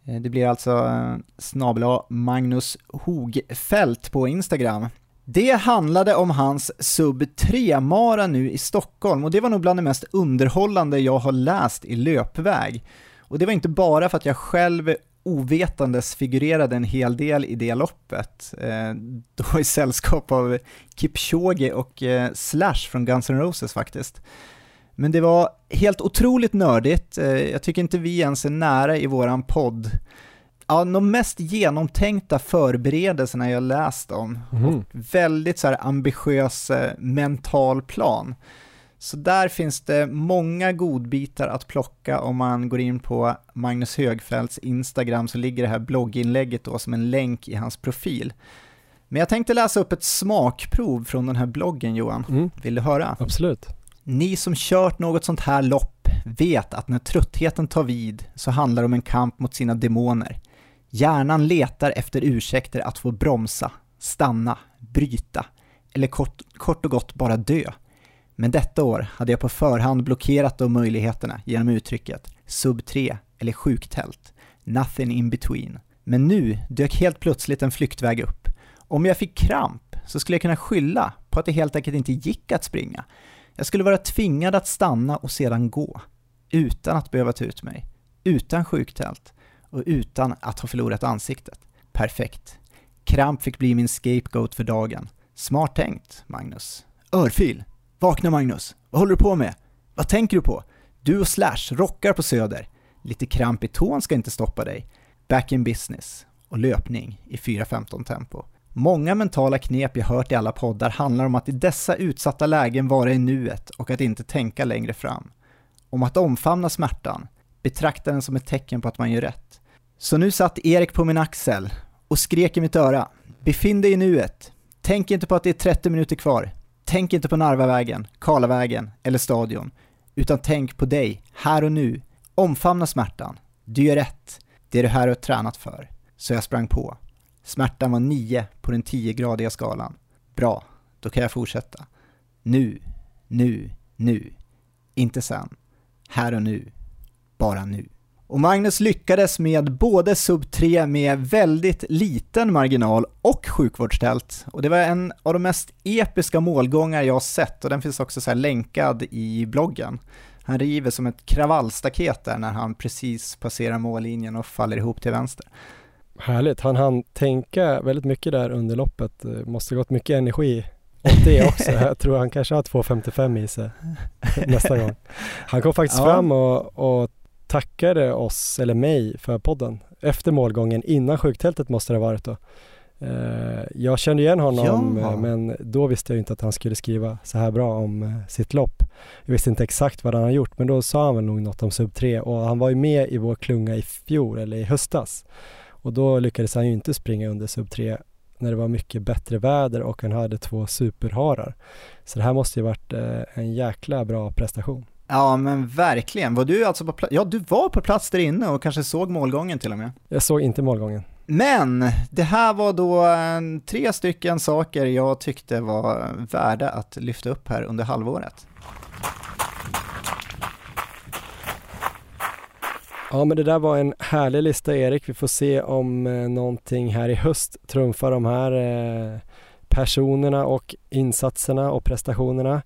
Eh, det blir alltså eh, snabla Magnus Hogfält på Instagram. Det handlade om hans sub 3-mara nu i Stockholm och det var nog bland det mest underhållande jag har läst i löpväg. Och det var inte bara för att jag själv ovetandes figurerade en hel del i det loppet, eh, då i sällskap av Kipchoge och eh, Slash från Guns N' Roses faktiskt. Men det var helt otroligt nördigt, eh, jag tycker inte vi ens är nära i våran podd. Ja, de mest genomtänkta förberedelserna jag läst om, mm. väldigt så här ambitiös eh, mental plan. Så där finns det många godbitar att plocka om man går in på Magnus Högfeldts Instagram så ligger det här blogginlägget då som en länk i hans profil. Men jag tänkte läsa upp ett smakprov från den här bloggen Johan. Mm. Vill du höra? Absolut. Ni som kört något sånt här lopp vet att när tröttheten tar vid så handlar det om en kamp mot sina demoner. Hjärnan letar efter ursäkter att få bromsa, stanna, bryta eller kort, kort och gott bara dö. Men detta år hade jag på förhand blockerat de möjligheterna genom uttrycket sub 3 eller sjuktält, nothing in between. Men nu dök helt plötsligt en flyktväg upp. Om jag fick kramp så skulle jag kunna skylla på att det helt enkelt inte gick att springa. Jag skulle vara tvingad att stanna och sedan gå, utan att behöva ta ut mig, utan sjuktält och utan att ha förlorat ansiktet. Perfekt. Kramp fick bli min scapegoat för dagen. Smart tänkt, Magnus. Örfil! Vakna Magnus, vad håller du på med? Vad tänker du på? Du och Slash rockar på Söder. Lite kramp i tån ska inte stoppa dig. Back in business och löpning i 4.15 tempo. Många mentala knep jag hört i alla poddar handlar om att i dessa utsatta lägen vara i nuet och att inte tänka längre fram. Om att omfamna smärtan, betrakta den som ett tecken på att man gör rätt. Så nu satt Erik på min axel och skrek i mitt öra. Befinn dig i nuet. Tänk inte på att det är 30 minuter kvar. Tänk inte på Narvavägen, Karlavägen eller Stadion. Utan tänk på dig, här och nu. Omfamna smärtan. Du gör rätt. Det är det här du har tränat för. Så jag sprang på. Smärtan var 9 på den 10-gradiga skalan. Bra, då kan jag fortsätta. Nu, nu, nu. Inte sen. Här och nu. Bara nu. Och Magnus lyckades med både sub 3 med väldigt liten marginal och sjukvårdstält. Och det var en av de mest episka målgångar jag har sett och den finns också så länkad i bloggen. Han river som ett kravallstaket där när han precis passerar mållinjen och faller ihop till vänster. Härligt, han hann tänka väldigt mycket där under loppet. Måste gått mycket energi åt det också. Jag tror han kanske har 2.55 i sig nästa gång. Han kom faktiskt ja. fram och, och tackade oss, eller mig, för podden efter målgången. Innan sjuktältet måste det ha varit då. Eh, jag kände igen honom ja. men då visste jag inte att han skulle skriva så här bra om eh, sitt lopp. Jag visste inte exakt vad han har gjort men då sa han väl nog något om sub 3 och han var ju med i vår klunga i fjol eller i höstas. Och då lyckades han ju inte springa under sub 3 när det var mycket bättre väder och han hade två superharar. Så det här måste ju varit eh, en jäkla bra prestation. Ja men verkligen. Var du alltså på plats? Ja du var på plats där inne och kanske såg målgången till och med. Jag såg inte målgången. Men det här var då tre stycken saker jag tyckte var värda att lyfta upp här under halvåret. Ja men det där var en härlig lista Erik. Vi får se om eh, någonting här i höst trumfar de här eh, personerna och insatserna och prestationerna.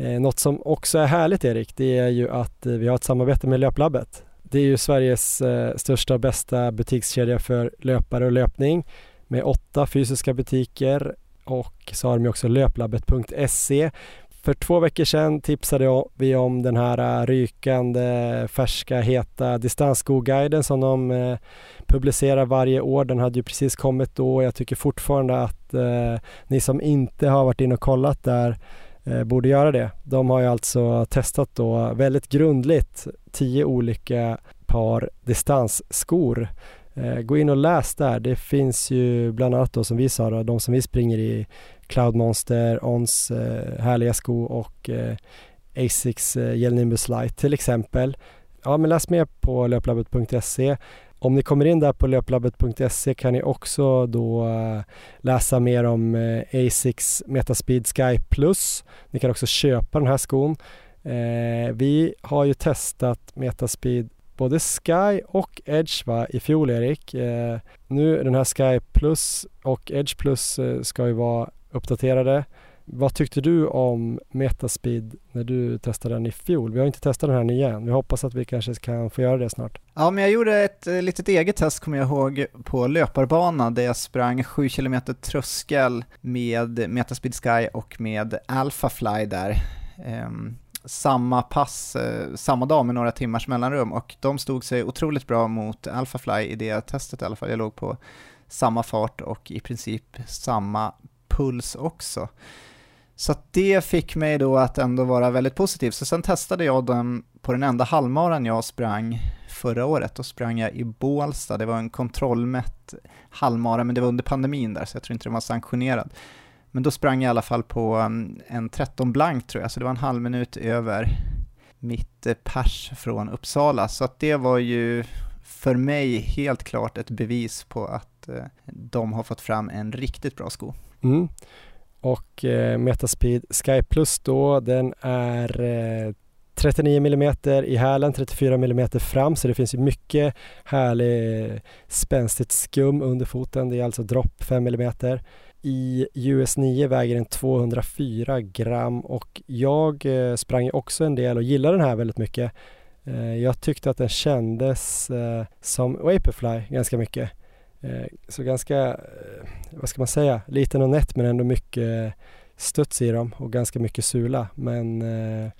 Eh, något som också är härligt Erik, det är ju att eh, vi har ett samarbete med Löplabbet. Det är ju Sveriges eh, största och bästa butikskedja för löpare och löpning med åtta fysiska butiker och så har de ju också löplabbet.se för två veckor sedan tipsade vi om den här eh, rykande, färska, heta distansskoguiden som de eh, publicerar varje år. Den hade ju precis kommit då och jag tycker fortfarande att eh, ni som inte har varit inne och kollat där Eh, borde göra det. De har ju alltså testat då väldigt grundligt tio olika par distansskor eh, Gå in och läs där. Det finns ju bland annat då som vi sa då, de som vi springer i Cloud Monster, Ons eh, härliga sko och Asics Gel Nimbus Light till exempel. Ja, men läs mer på löplabbet.se. Om ni kommer in där på löplabbet.se kan ni också då eh, läsa mer om eh, Asics Metaspeed Sky Plus. Ni kan också köpa den här skon. Eh, vi har ju testat Metaspeed både Sky och Edge va, i fjol Erik. Nu den här Sky Plus och Edge Plus ska ju vara uppdaterade. Vad tyckte du om Metaspeed när du testade den i fjol? Vi har inte testat den här igen. Vi hoppas att vi kanske kan få göra det snart. Ja, men jag gjorde ett eh, litet eget test kommer jag ihåg på löparbana där jag sprang 7 km tröskel med Metaspeed Sky och med Alphafly där. Um, samma pass eh, samma dag med några timmars mellanrum och de stod sig otroligt bra mot Alphafly i det testet i alla fall. Jag låg på samma fart och i princip samma puls också. Så det fick mig då att ändå vara väldigt positiv. Så sen testade jag den på den enda halvmaran jag sprang förra året. Då sprang jag i Bålsta. Det var en kontrollmätt halvmara, men det var under pandemin där, så jag tror inte den var sanktionerad. Men då sprang jag i alla fall på um, en 13 blank tror jag, så det var en halv minut över mitt eh, pers från Uppsala. Så att det var ju för mig helt klart ett bevis på att eh, de har fått fram en riktigt bra sko. Mm. Och eh, Metaspeed Sky Plus då, den är eh, 39 mm i hälen, 34 mm fram så det finns ju mycket härlig eh, spänstigt skum under foten. Det är alltså dropp 5 mm. I US 9 väger den 204 gram och jag eh, sprang också en del och gillade den här väldigt mycket. Eh, jag tyckte att den kändes eh, som Vaporfly ganska mycket. Eh, så ganska, eh, vad ska man säga, liten och nätt men ändå mycket studs i dem och ganska mycket sula. Men eh,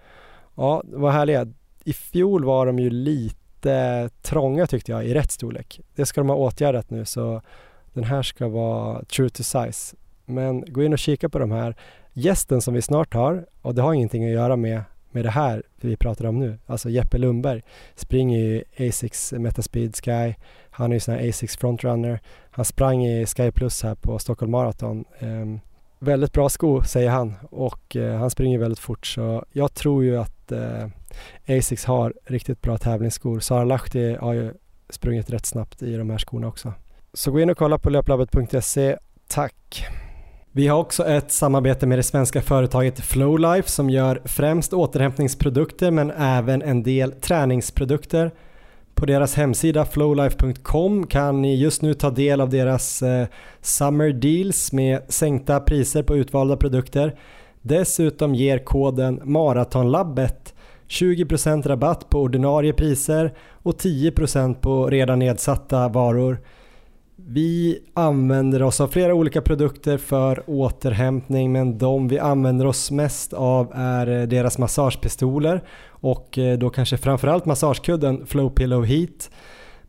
ja, vad var härliga. I fjol var de ju lite trånga tyckte jag i rätt storlek. Det ska de ha åtgärdat nu så den här ska vara true to size. Men gå in och kika på de här. Gästen som vi snart har, och det har ingenting att göra med med det här vi pratar om nu. Alltså Jeppe Lundberg springer ju Asics Metaspeed Sky. Han är ju sån här Asics frontrunner. Han sprang i Sky Plus här på Stockholm Marathon. Um, väldigt bra sko säger han och uh, han springer väldigt fort så jag tror ju att eh, uh, Asics har riktigt bra tävlingsskor. Sara Lahti har ju sprungit rätt snabbt i de här skorna också. Så gå in och kolla på löplabbet.se. Tack! Vi har också ett samarbete med det svenska företaget Flowlife som gör främst återhämtningsprodukter men även en del träningsprodukter. På deras hemsida flowlife.com kan ni just nu ta del av deras eh, Summer Deals med sänkta priser på utvalda produkter. Dessutom ger koden Maratonlabbet 20% rabatt på ordinarie priser och 10% på redan nedsatta varor. Vi använder oss av flera olika produkter för återhämtning men de vi använder oss mest av är eh, deras massagepistoler och eh, då kanske framförallt massagekudden Flow Pillow Heat.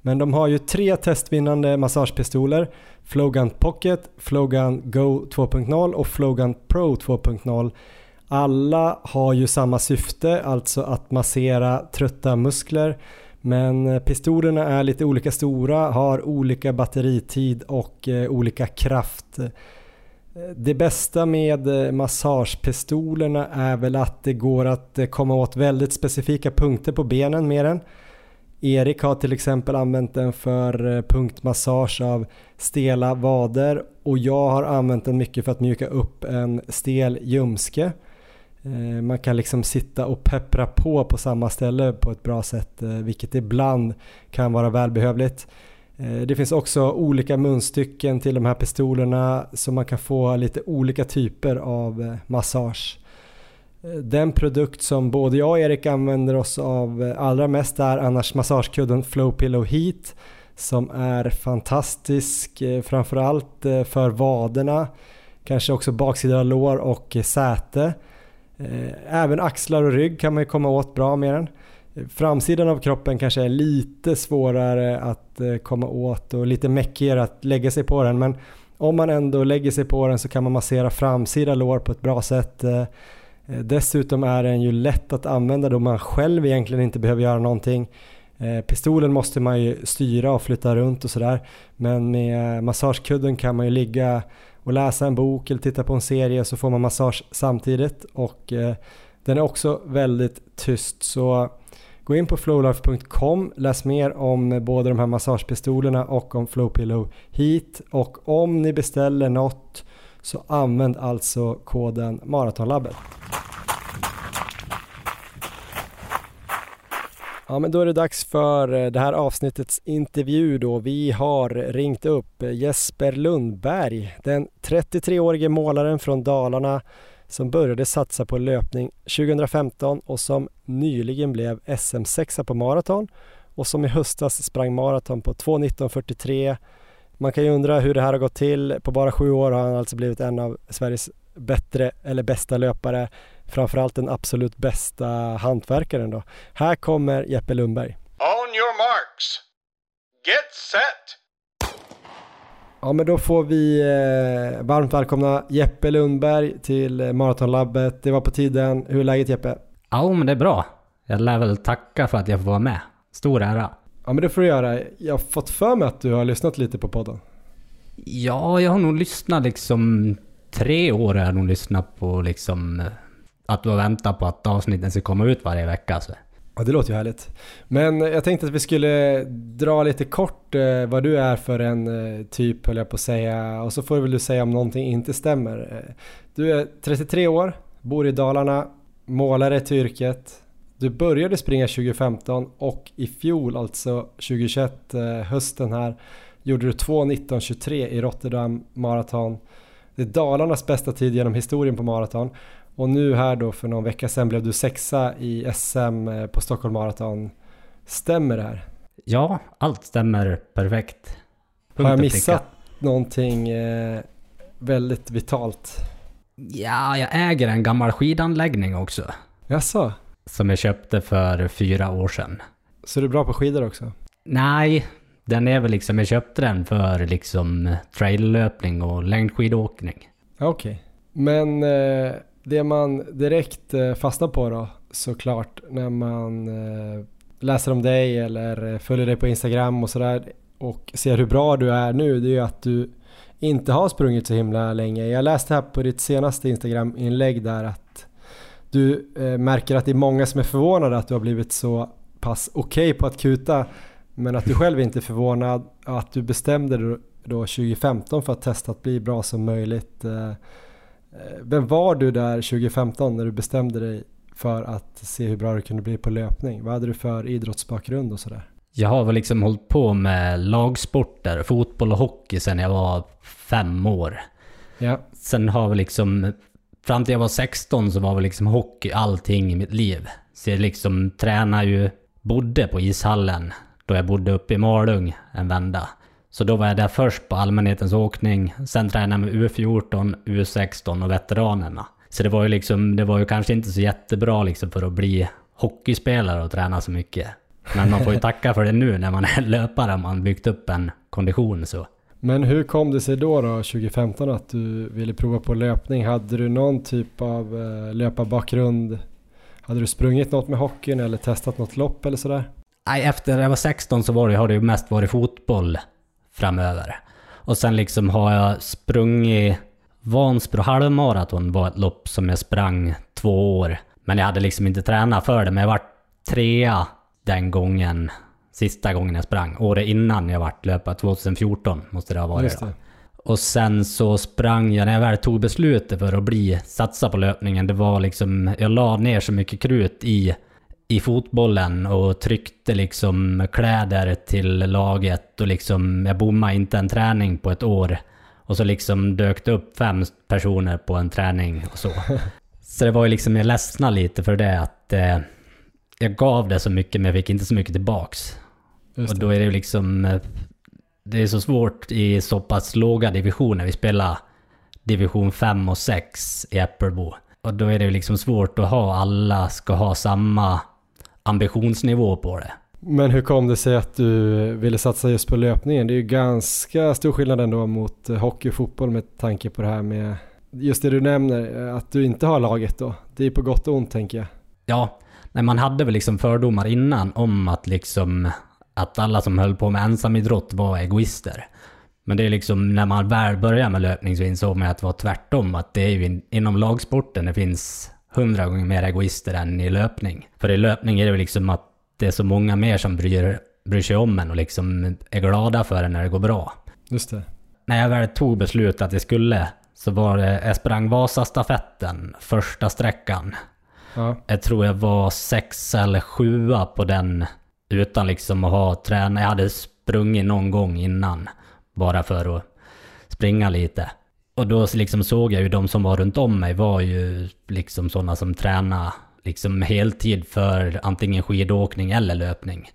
Men de har ju tre testvinnande massagepistoler Flowgun Pocket, Flowgun Go 2.0 och Flowgun Pro 2.0. Alla har ju samma syfte, alltså att massera trötta muskler men eh, pistolerna är lite olika stora, har olika batteritid och eh, olika kraft. Eh, det bästa med massagepistolerna är väl att det går att komma åt väldigt specifika punkter på benen med den. Erik har till exempel använt den för punktmassage av stela vader och jag har använt den mycket för att mjuka upp en stel ljumske. Eh, man kan liksom sitta och peppra på på samma ställe på ett bra sätt, eh, vilket ibland kan vara välbehövligt. Eh, det finns också olika munstycken till de här pistolerna så man kan få lite olika typer av massage. Den produkt som både jag och Erik använder oss av allra mest är annars massagekudden Flow Pillow Heat som är fantastisk framförallt för vaderna, kanske också baksida lår och säte. Eh, även axlar och rygg kan man ju komma åt bra med den. Framsidan av kroppen kanske är lite svårare att eh, komma åt och lite meckigare att lägga sig på den. Men om man ändå lägger sig på den så kan man massera framsida lår på ett bra sätt. Eh, dessutom är den ju lätt att använda då man själv egentligen inte behöver göra någonting. Pistolen måste man ju styra och flytta runt och sådär. Men med massagekudden kan man ju ligga och läsa en bok eller titta på en serie så får man massage samtidigt. Och eh, den är också väldigt tyst. Så gå in på flowlife.com, läs mer om både de här massagepistolerna och om Flowpillow Heat och om ni beställer något så använd alltså koden Maratonlabbet. Ja men då är det dags för eh, det här avsnittets intervju då. Vi har ringt upp eh, Jesper Lundberg, den 33-årige målaren från Dalarna som började satsa på löpning 2015 och som nyligen blev SM-sexa på maraton och som i höstas sprang maraton på 2.19.43. Man kan ju undra hur det här har gått till. På bara sju år har han alltså blivit en av Sveriges bättre eller bästa löpare framförallt den absolut bästa hantverkaren då. Här kommer Jeppe Lundberg. On your marks. Get set! Ja men då får vi eh, varmt välkomna Jeppe Lundberg till eh, Maratonlabbet. Det var på tiden. Hur är läget Jeppe? Ja men det är bra. Jag lär väl tacka för att jag får vara med. Stor ära. Ja men det får du göra. Jag har fått för mig att du har lyssnat lite på podden. Ja, jag har nog lyssnat liksom tre år har jag nog lyssnat på liksom att du har väntat på att avsnitten ska komma ut varje vecka. Så. Ja, det låter ju härligt. Men eh, jag tänkte att vi skulle dra lite kort eh, vad du är för en eh, typ, höll jag på att säga. Och så får väl du säga om någonting inte stämmer. Eh, du är 33 år, bor i Dalarna, målare till yrket. Du började springa 2015 och i fjol, alltså 2021, eh, hösten här, gjorde du 2.19.23 i Rotterdam Marathon. Det är Dalarnas bästa tid genom historien på maraton. Och nu här då för någon vecka sedan blev du sexa i SM eh, på Stockholm Marathon. Stämmer det här? Ja, allt stämmer perfekt. Punkt Har jag missat någonting eh, väldigt vitalt? Ja, jag äger en gammal skidanläggning också. Jaså? Som jag köpte för fyra år sedan. Så du är bra på skidor också? Nej, den är väl liksom, jag köpte den för liksom traillöpning och längdskidåkning. Okej. Okay. Men eh, det man direkt eh, fastnar på då, såklart när man eh, läser om dig eller eh, följer dig på Instagram och sådär och ser hur bra du är nu, det är ju att du inte har sprungit så himla länge. Jag läste här på ditt senaste Instagram-inlägg där att du märker att det är många som är förvånade att du har blivit så pass okej okay på att kuta men att du själv inte är förvånad att du bestämde dig då 2015 för att testa att bli bra som möjligt. Eh, vem var du där 2015 när du bestämde dig för att se hur bra du kunde bli på löpning? Vad hade du för idrottsbakgrund och sådär? Jag har väl liksom hållit på med lagsporter, fotboll och hockey sedan jag var fem år. Ja. Sen har vi liksom, fram till jag var 16 så var väl liksom hockey allting i mitt liv. Så jag liksom tränade ju, bodde på ishallen då jag bodde uppe i Malung en vända. Så då var jag där först på allmänhetens åkning, sen tränade jag med U14, U16 och veteranerna. Så det var ju liksom, det var ju kanske inte så jättebra liksom för att bli hockeyspelare och träna så mycket. Men man får ju tacka för det nu när man är löpare, man byggt upp en kondition så. Men hur kom det sig då, då 2015 att du ville prova på löpning? Hade du någon typ av eh, löparbakgrund? Hade du sprungit något med hockeyn eller testat något lopp eller sådär? Nej, efter jag var 16 så var det, har det ju mest varit fotboll framöver. Och sen liksom har jag sprungit Vansbro halvmaraton var ett lopp som jag sprang två år. Men jag hade liksom inte tränat för det, men jag var trea den gången. Sista gången jag sprang. Året innan jag vart löpare, 2014 måste det ha varit det. Och sen så sprang jag, när jag väl tog beslutet för att bli, satsa på löpningen, det var liksom, jag la ner så mycket krut i i fotbollen och tryckte liksom kläder till laget och liksom, jag bommade inte en träning på ett år. Och så liksom dök det upp fem personer på en träning och så. Så det var ju liksom, jag ledsnade lite för det att eh, jag gav det så mycket men jag fick inte så mycket tillbaks. Och då är det ju liksom, eh, det är så svårt i så pass låga divisioner. Vi spelar division 5 och 6 i Äppelbo. Och då är det ju liksom svårt att ha, alla ska ha samma ambitionsnivå på det. Men hur kom det sig att du ville satsa just på löpningen? Det är ju ganska stor skillnad ändå mot hockey och fotboll med tanke på det här med just det du nämner, att du inte har laget då. Det är på gott och ont tänker jag. Ja, nej man hade väl liksom fördomar innan om att liksom att alla som höll på med ensamidrott var egoister. Men det är liksom när man väl börjar med löpning så insåg man att det var tvärtom. Att det är ju inom lagsporten det finns hundra gånger mer egoister än i löpning. För i löpning är det liksom att det är så många mer som bryr, bryr sig om en och liksom är glada för en när det går bra. Just det. När jag väl tog beslutet att jag skulle så var det, jag sprang Vasastafetten första sträckan. Ja. Jag tror jag var sex eller sjua på den utan liksom att ha tränat. Jag hade sprungit någon gång innan bara för att springa lite. Och då liksom såg jag ju de som var runt om mig var ju liksom sådana som tränade liksom heltid för antingen skidåkning eller löpning.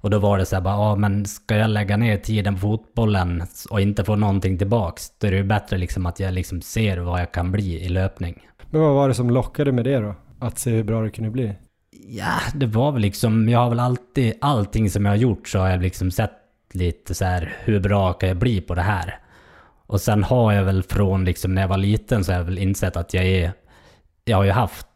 Och då var det så här bara, ja men ska jag lägga ner tiden på fotbollen och inte få någonting tillbaks, då är det ju bättre liksom att jag liksom ser vad jag kan bli i löpning. Men vad var det som lockade med det då? Att se hur bra det kunde bli? Ja, det var väl liksom, jag har väl alltid, allting som jag har gjort så har jag liksom sett lite så här, hur bra kan jag bli på det här? Och sen har jag väl från liksom när jag var liten så har jag väl insett att jag är... Jag har ju haft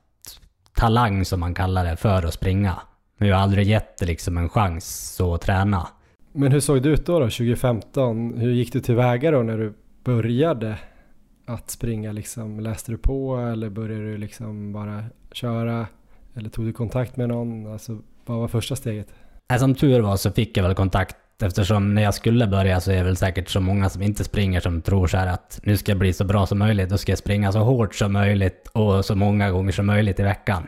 talang som man kallar det för att springa. Men jag har aldrig gett det liksom en chans så att träna. Men hur såg det ut då, då 2015? Hur gick du tillväga då när du började att springa liksom? Läste du på eller började du liksom bara köra? Eller tog du kontakt med någon? Alltså vad var första steget? Som tur var så fick jag väl kontakt Eftersom när jag skulle börja så är det väl säkert så många som inte springer som tror så att nu ska jag bli så bra som möjligt. Då ska jag springa så hårt som möjligt och så många gånger som möjligt i veckan.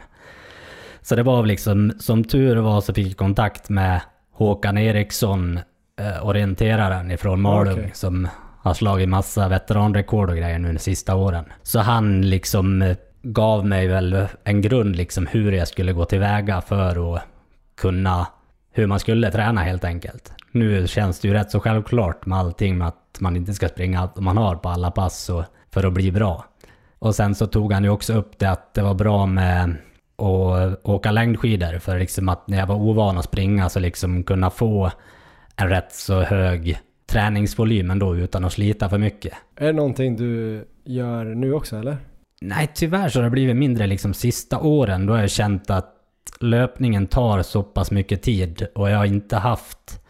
Så det var liksom, som tur var så fick jag kontakt med Håkan Eriksson, eh, orienteraren ifrån Malung, okay. som har slagit massa veteranrekord och grejer nu de sista åren. Så han liksom eh, gav mig väl en grund liksom hur jag skulle gå tillväga för att kunna hur man skulle träna helt enkelt. Nu känns det ju rätt så självklart med allting med att man inte ska springa allt man har på alla pass och, för att bli bra. Och sen så tog han ju också upp det att det var bra med att åka längdskidor för liksom att när jag var ovan att springa så liksom kunna få en rätt så hög träningsvolym ändå utan att slita för mycket. Är det någonting du gör nu också eller? Nej, tyvärr så har det blivit mindre liksom sista åren. Då har jag känt att löpningen tar så pass mycket tid och jag har inte haft...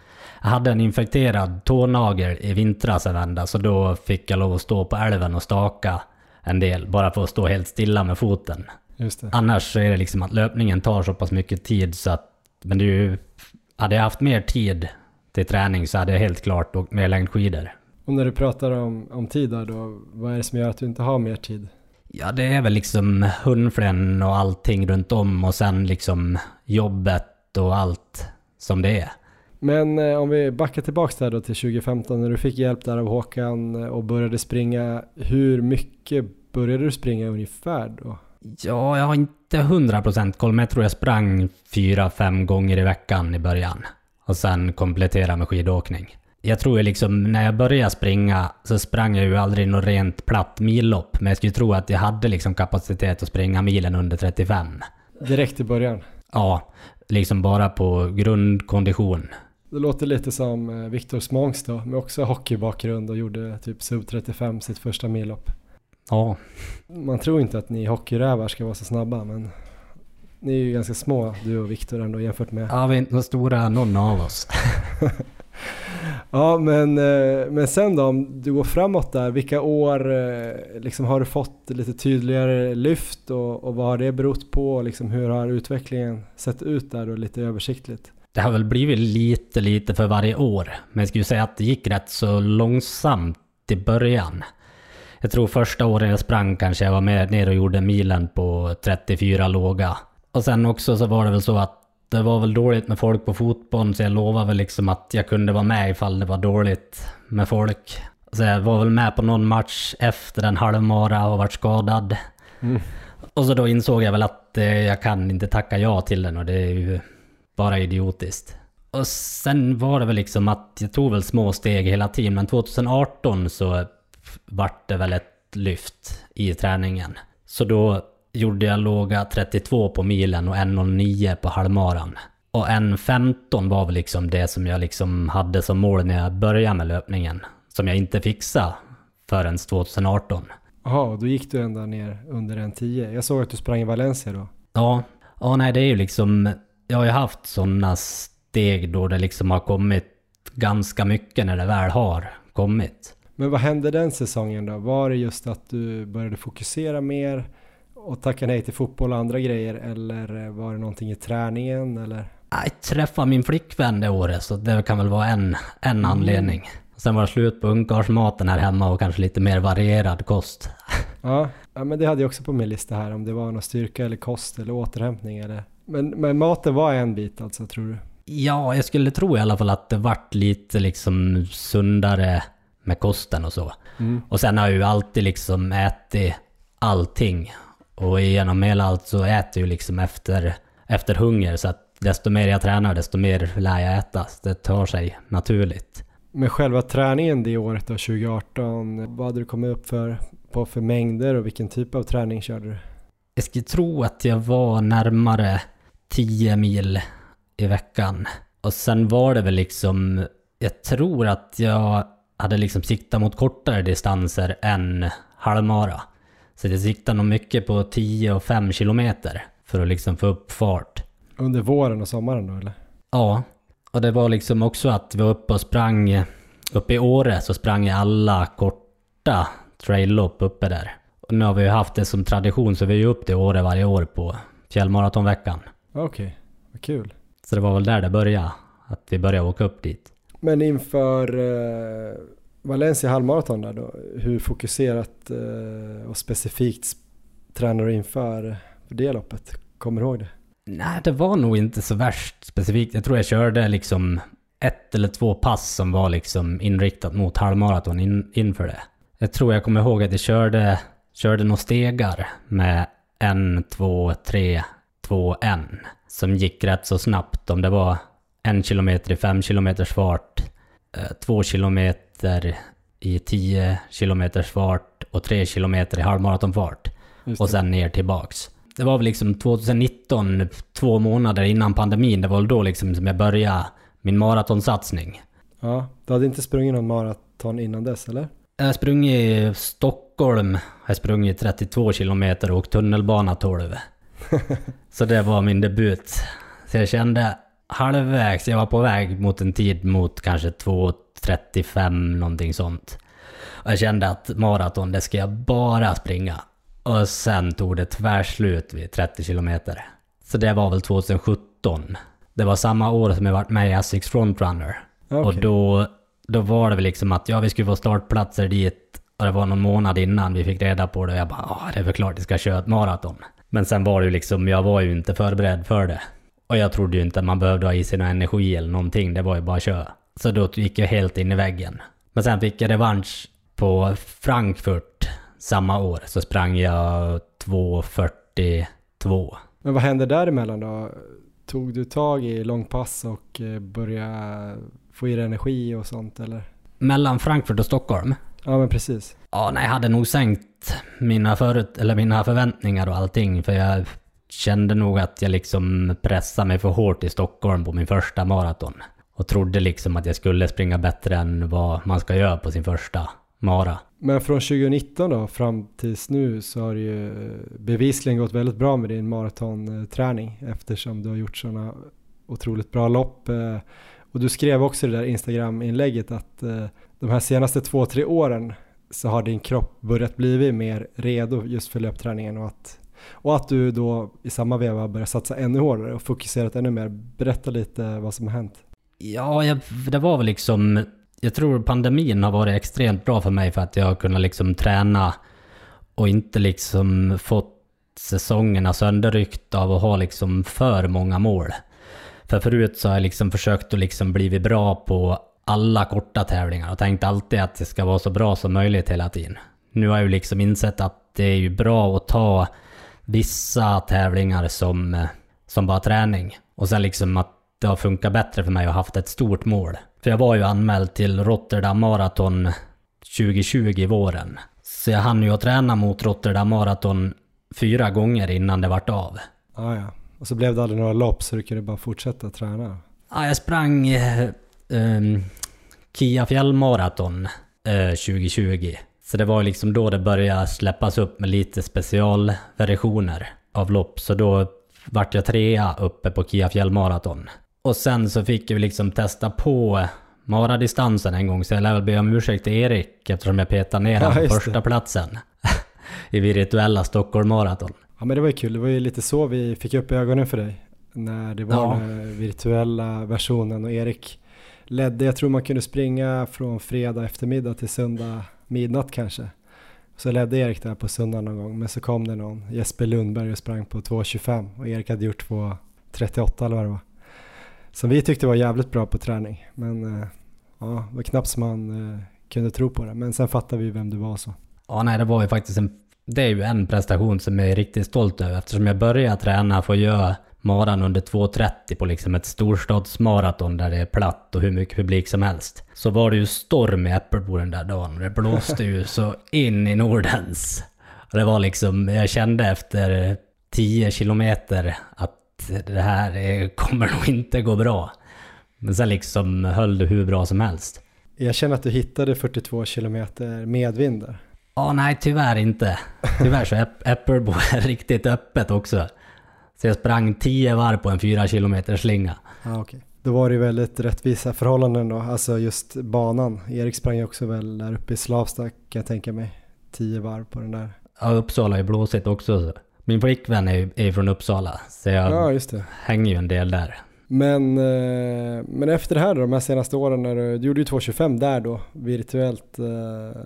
Jag hade en infekterad tånagel i vintras en vända så då fick jag lov att stå på älven och staka en del bara för att stå helt stilla med foten. Annars så är det liksom att löpningen tar så pass mycket tid så att... Men det är ju... Hade jag haft mer tid till träning så hade jag helt klart åkt mer längdskidor. Och när du pratar om, om tid där då, vad är det som gör att du inte har mer tid? Ja, det är väl liksom hundflän och allting runt om och sen liksom jobbet och allt som det är. Men eh, om vi backar tillbaks där då till 2015 när du fick hjälp där av Håkan eh, och började springa. Hur mycket började du springa ungefär då? Ja, jag har inte 100% koll, men jag tror jag sprang fyra, fem gånger i veckan i början. Och sen komplettera med skidåkning. Jag tror ju liksom, när jag började springa så sprang jag ju aldrig något rent platt millopp. Men jag skulle tro att jag hade liksom kapacitet att springa milen under 35. Direkt i början. Ja, liksom bara på grundkondition. Det låter lite som eh, Viktor Smångs då, med också hockeybakgrund och gjorde typ sub 35 sitt första millopp. Ja, Man tror inte att ni hockeyrävar ska vara så snabba, men ni är ju ganska små du och Viktor ändå jämfört med. ja vi är inte så stora någon av oss. Ja, men, eh, men sen då om du går framåt där, vilka år eh, liksom har du fått lite tydligare lyft och, och vad har det berott på? Liksom hur har utvecklingen sett ut där då lite översiktligt? Det har väl blivit lite, lite för varje år. Men jag skulle säga att det gick rätt så långsamt i början. Jag tror första året jag sprang kanske jag var med ner och gjorde milen på 34 låga. Och sen också så var det väl så att det var väl dåligt med folk på fotbollen så jag lovade väl liksom att jag kunde vara med ifall det var dåligt med folk. Så jag var väl med på någon match efter en halvmara och vart skadad. Mm. Och så då insåg jag väl att eh, jag kan inte tacka ja till den och det är ju bara idiotiskt. Och sen var det väl liksom att jag tog väl små steg hela tiden men 2018 så vart det väl ett lyft i träningen. Så då gjorde jag låga 32 på milen och 1.09 på halvmaran. Och 1.15 var väl liksom det som jag liksom hade som mål när jag började med löpningen. Som jag inte fixade förrän 2018. Jaha, då gick du ända ner under en 10. Jag såg att du sprang i Valencia då. Ja, ja nej det är ju liksom... Jag har ju haft sådana steg då det liksom har kommit ganska mycket när det väl har kommit. Men vad hände den säsongen då? Var det just att du började fokusera mer och tacka nej till fotboll och andra grejer eller var det någonting i träningen eller? Jag träffade min flickvän det året så det kan väl vara en, en anledning. Sen var det slut på ungkarlsmaten här hemma och kanske lite mer varierad kost. Ja, ja, men det hade jag också på min lista här om det var någon styrka eller kost eller återhämtning eller. Men, men maten var en bit alltså tror du? Ja, jag skulle tro i alla fall att det vart lite liksom sundare med kosten och så. Mm. Och sen har jag ju alltid liksom ätit allting. Och genom hela allt så äter jag ju liksom efter, efter hunger. Så att desto mer jag tränar, desto mer lär jag äta. Så det tar sig naturligt. Men själva träningen det året då, 2018, vad hade du kommit upp för, på för mängder och vilken typ av träning körde du? Jag skulle tro att jag var närmare 10 mil i veckan. Och sen var det väl liksom, jag tror att jag hade liksom siktat mot kortare distanser än halvmara. Så jag siktade nog mycket på 10 och 5 kilometer för att liksom få upp fart. Under våren och sommaren då eller? Ja, och det var liksom också att vi var uppe och sprang, uppe i Åre så sprang jag alla korta traillopp uppe där. Och nu har vi ju haft det som tradition så vi är ju upp till Åre varje år på fjällmaratonveckan. Okej, vad kul. Så det var väl där det började, att vi började åka upp dit. Men inför eh, Valencia halvmaraton där då, hur fokuserat eh, och specifikt tränar du inför för det loppet? Kommer du ihåg det? Nej, det var nog inte så värst specifikt. Jag tror jag körde liksom ett eller två pass som var liksom inriktat mot halvmaraton in, inför det. Jag tror jag kommer ihåg att jag körde, körde några stegar med en, två, tre, två, en. Som gick rätt så snabbt. Om det var en kilometer i fem kilometers fart, eh, två kilometer i tio kilometers fart och tre kilometer i halvmaratonfart. Och sen ner tillbaks. Det var väl liksom 2019, två månader innan pandemin, det var väl då liksom som jag började min maratonsatsning. Ja, du hade inte sprungit någon maraton innan dess eller? Jag har sprungit i Stockholm, jag har sprungit 32 kilometer och tunnelbana 12. så det var min debut. Så jag kände halvvägs, jag var på väg mot en tid mot kanske 2.35 någonting sånt. Och jag kände att maraton, det ska jag bara springa. Och sen tog det tvärslut vid 30 kilometer. Så det var väl 2017. Det var samma år som jag varit med i Asics Frontrunner. Okay. Och då, då var det väl liksom att ja, vi skulle få startplatser dit. Och det var någon månad innan vi fick reda på det. Och jag bara, ja det är väl klart vi ska köra ett maraton. Men sen var det ju liksom, jag var ju inte förberedd för det. Och jag trodde ju inte att man behövde ha i sig någon energi eller någonting. Det var ju bara att köra. Så då gick jag helt in i väggen. Men sen fick jag revansch på Frankfurt samma år. Så sprang jag 2.42. Men vad hände däremellan då? Tog du tag i långpass och eh, började få i dig energi och sånt eller? Mellan Frankfurt och Stockholm? Ja men precis. Ja, nej, jag hade nog sänkt mina, förut, eller mina förväntningar och allting. För jag kände nog att jag liksom pressade mig för hårt i Stockholm på min första maraton. Och trodde liksom att jag skulle springa bättre än vad man ska göra på sin första mara. Men från 2019 då fram tills nu så har det ju bevisligen gått väldigt bra med din maratonträning eftersom du har gjort sådana otroligt bra lopp. Eh. Och du skrev också i det där Instagram-inlägget att eh, de här senaste två, tre åren så har din kropp börjat bli mer redo just för löpträningen och att, och att du då i samma veva börjar satsa ännu hårdare och fokuserat ännu mer. Berätta lite vad som har hänt. Ja, jag, det var väl liksom... Jag tror pandemin har varit extremt bra för mig för att jag har kunnat liksom träna och inte liksom fått säsongerna sönderryckt av att ha liksom för många mål. För förut så har jag liksom försökt att liksom blivit bra på alla korta tävlingar och tänkt alltid att det ska vara så bra som möjligt hela tiden. Nu har jag ju liksom insett att det är ju bra att ta vissa tävlingar som, eh, som bara träning. Och sen liksom att det har funkat bättre för mig att ha haft ett stort mål. För jag var ju anmäld till Rotterdam Marathon 2020 i våren. Så jag hann ju att träna mot Rotterdam Marathon fyra gånger innan det vart av. Ah, ja. Och så blev det aldrig några lopp så du kunde bara fortsätta träna. Ja, jag sprang eh, ehm, Kia fjällmaraton eh, 2020. Så det var liksom då det började släppas upp med lite specialversioner av lopp. Så då vart jag trea uppe på Kia fjällmaraton. Och sen så fick jag liksom testa på maradistansen en gång. Så jag lär väl be om ursäkt till Erik eftersom jag petade ner Ja, honom på just det. första platsen I virtuella Stockholm maraton. Ja men det var ju kul, det var ju lite så vi fick upp ögonen för dig. När det var Ja. den virtuella versionen och Erik ledde, jag tror man kunde springa från fredag eftermiddag till söndag midnatt kanske. Så ledde Erik där på söndag någon gång, men så kom det någon, Jesper Lundberg och sprang på 2.25 och Erik hade gjort 2.38 eller vad det var. Som vi tyckte var jävligt bra på träning, men eh, ja, det var knappt som man eh, kunde tro på det. Men sen fattade vi vem du var så. Ja, nej, det var ju faktiskt en... Det är ju en prestation som jag är riktigt stolt över eftersom jag började träna för att göra maran under 2.30 på liksom ett storstadsmaraton där det är platt och hur mycket publik som helst. Så var det ju storm i Äppelbo den där dagen och det blåste ju så in i Nordens. Och det var liksom, jag kände efter 10 kilometer att det här är- kommer nog inte gå bra. Men sen liksom höll det hur bra som helst. Jag känner att du hittade 42 kilometer medvind där. Ja, nej tyvärr inte. Tyvärr så är Äpp- Äppelbo riktigt öppet också. Så jag sprang 10 varv på en 4 kilometer slinga. Ja, okej. Då var det ju väldigt rättvisa förhållanden då, alltså just banan. Erik sprang ju också väl där uppe i Slavsta kan jag tänka mig. 10 varv på den där. Ja, Uppsala är blåsigt också. Så. Min flickvän är är från Uppsala, så jag Ja, hänger ju en del där. Men, eh, men efter det här då, de här senaste åren, när du, du gjorde ju 2.25 där då, virtuellt. Eh,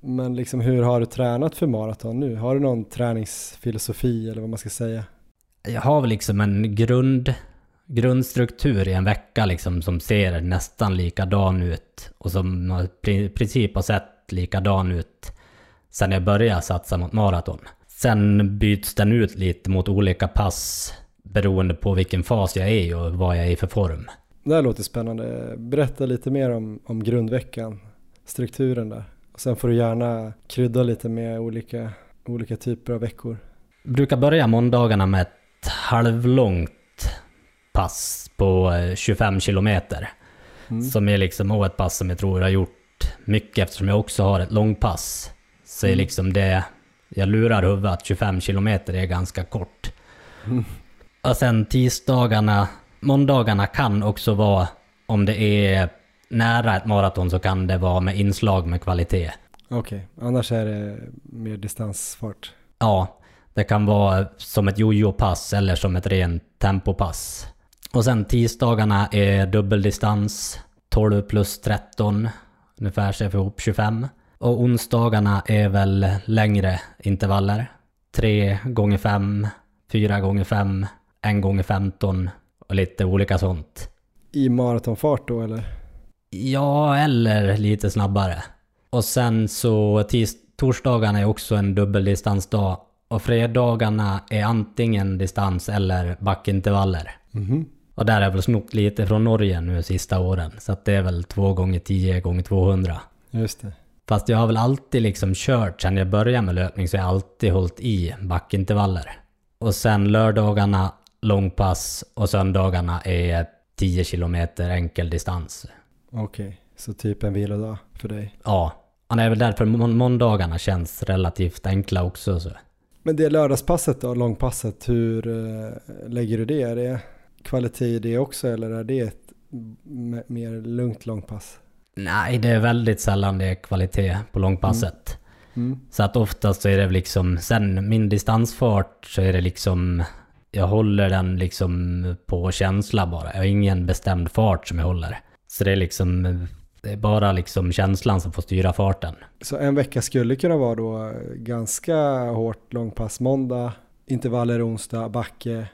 men liksom hur har du tränat för maraton nu? Har du någon träningsfilosofi eller vad man ska säga? Jag har väl liksom en grund, grundstruktur i en vecka liksom som ser nästan likadan ut. Och som i princip har sett likadan ut sen jag började satsa mot maraton. Sen byts den ut lite mot olika pass beroende på vilken fas jag är i och vad jag är i för form. Det här låter spännande. Berätta lite mer om, om grundveckan, strukturen där. Och sen får du gärna krydda lite med olika, olika typer av veckor. brukar börja måndagarna med ett halvlångt pass på eh, 25 kilometer. Mm. Som är liksom och ett pass som jag tror jag har gjort mycket eftersom jag också har ett långpass. Så är Mm. liksom det, jag lurar huvudet att 25 kilometer är ganska kort. Och sen tisdagarna, måndagarna kan också vara, om det är nära ett maraton så kan det vara med inslag med kvalitet. Okej, annars är det mer distansfart. Ja, det kan vara som ett jojo-pass eller som ett rent tempopass. Och sen tisdagarna är dubbeldistans, 12 plus 13, ungefär så jag får ihop 25. Och onsdagarna är väl längre intervaller. 3 gånger 5, 4 gånger 5, 1 gånger 15 och lite olika sånt. I maratonfart då eller? Ja, eller lite snabbare. Och sen så tis- torsdagarna är också en dubbeldistansdag. Och fredagarna är antingen distans eller backintervaller. Mhm. Och där har jag väl snott lite från Norge nu sista åren. Så att det är väl 2 gånger 10 gånger 200. Just det. Fast jag har väl alltid liksom kört, sen jag började med löpning så har jag alltid hållit i backintervaller. Och sen lördagarna långpass och söndagarna är 10 kilometer enkel distans. Okej, så typ en vilodag för dig. Ja, och det är väl därför må- måndagarna känns relativt enkla också. Så. Men det lördagspasset då, långpasset, hur eh, lägger du det? Är det kvalitet i det också eller är det ett mer lugnt långpass? Nej, det är väldigt sällan det är kvalitet på långpasset. Mm. Så att oftast så är det liksom, sen min distansfart så är det liksom, jag håller den liksom på känsla bara. Jag har ingen bestämd fart som jag håller. Så det är liksom, det är bara liksom känslan som får styra farten. Så en vecka skulle kunna vara då ganska hårt långpass måndag, intervaller onsdag, backe,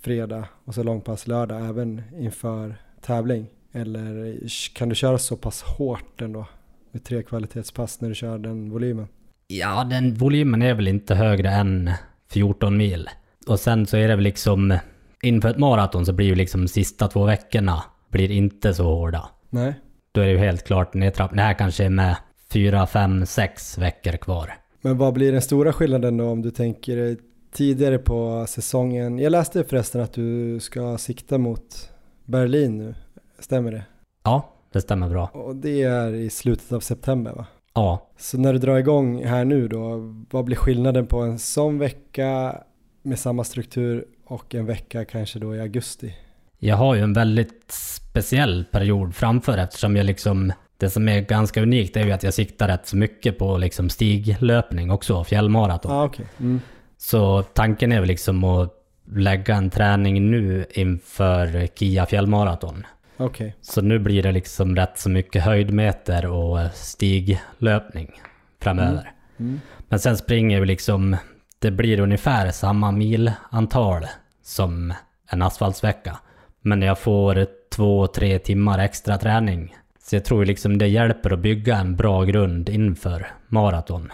fredag och så långpass lördag även inför tävling. Eller kan du köra så pass hårt ändå med tre kvalitetspass när du kör den volymen? Ja, den volymen är väl inte högre än 14 mil. Och sen så är det väl liksom, inför ett maraton så blir ju liksom sista två veckorna blir inte så hårda. Nej, Då är det ju helt klart nedtrappning. Det här kanske är med 4, 5, 6 veckor kvar. men vad blir den stora skillnaden då om du tänker dig tidigare på säsongen? Jag läste förresten att du ska sikta mot Berlin nu, stämmer det? Ja, det stämmer bra. Och det är i slutet av september va? Ja, Så när du drar igång här nu då, vad blir skillnaden på en sån vecka med samma struktur och en vecka kanske då i augusti? Jag har ju en väldigt speciell period framför eftersom jag liksom det som är ganska unikt är ju att jag siktar rätt så mycket på liksom stiglöpning också, fjällmaraton. Ah, okej. Mm. Så tanken är väl liksom att lägga en träning nu inför Kia fjällmaraton. Okej. Så nu blir det liksom rätt så mycket höjdmeter och stiglöpning framöver. Mm. Men sen springer vi liksom, det blir ungefär samma milantal som en asfaltsvecka. Men jag får två, tre timmar extra träning. Så jag tror liksom det hjälper att bygga en bra grund inför maraton.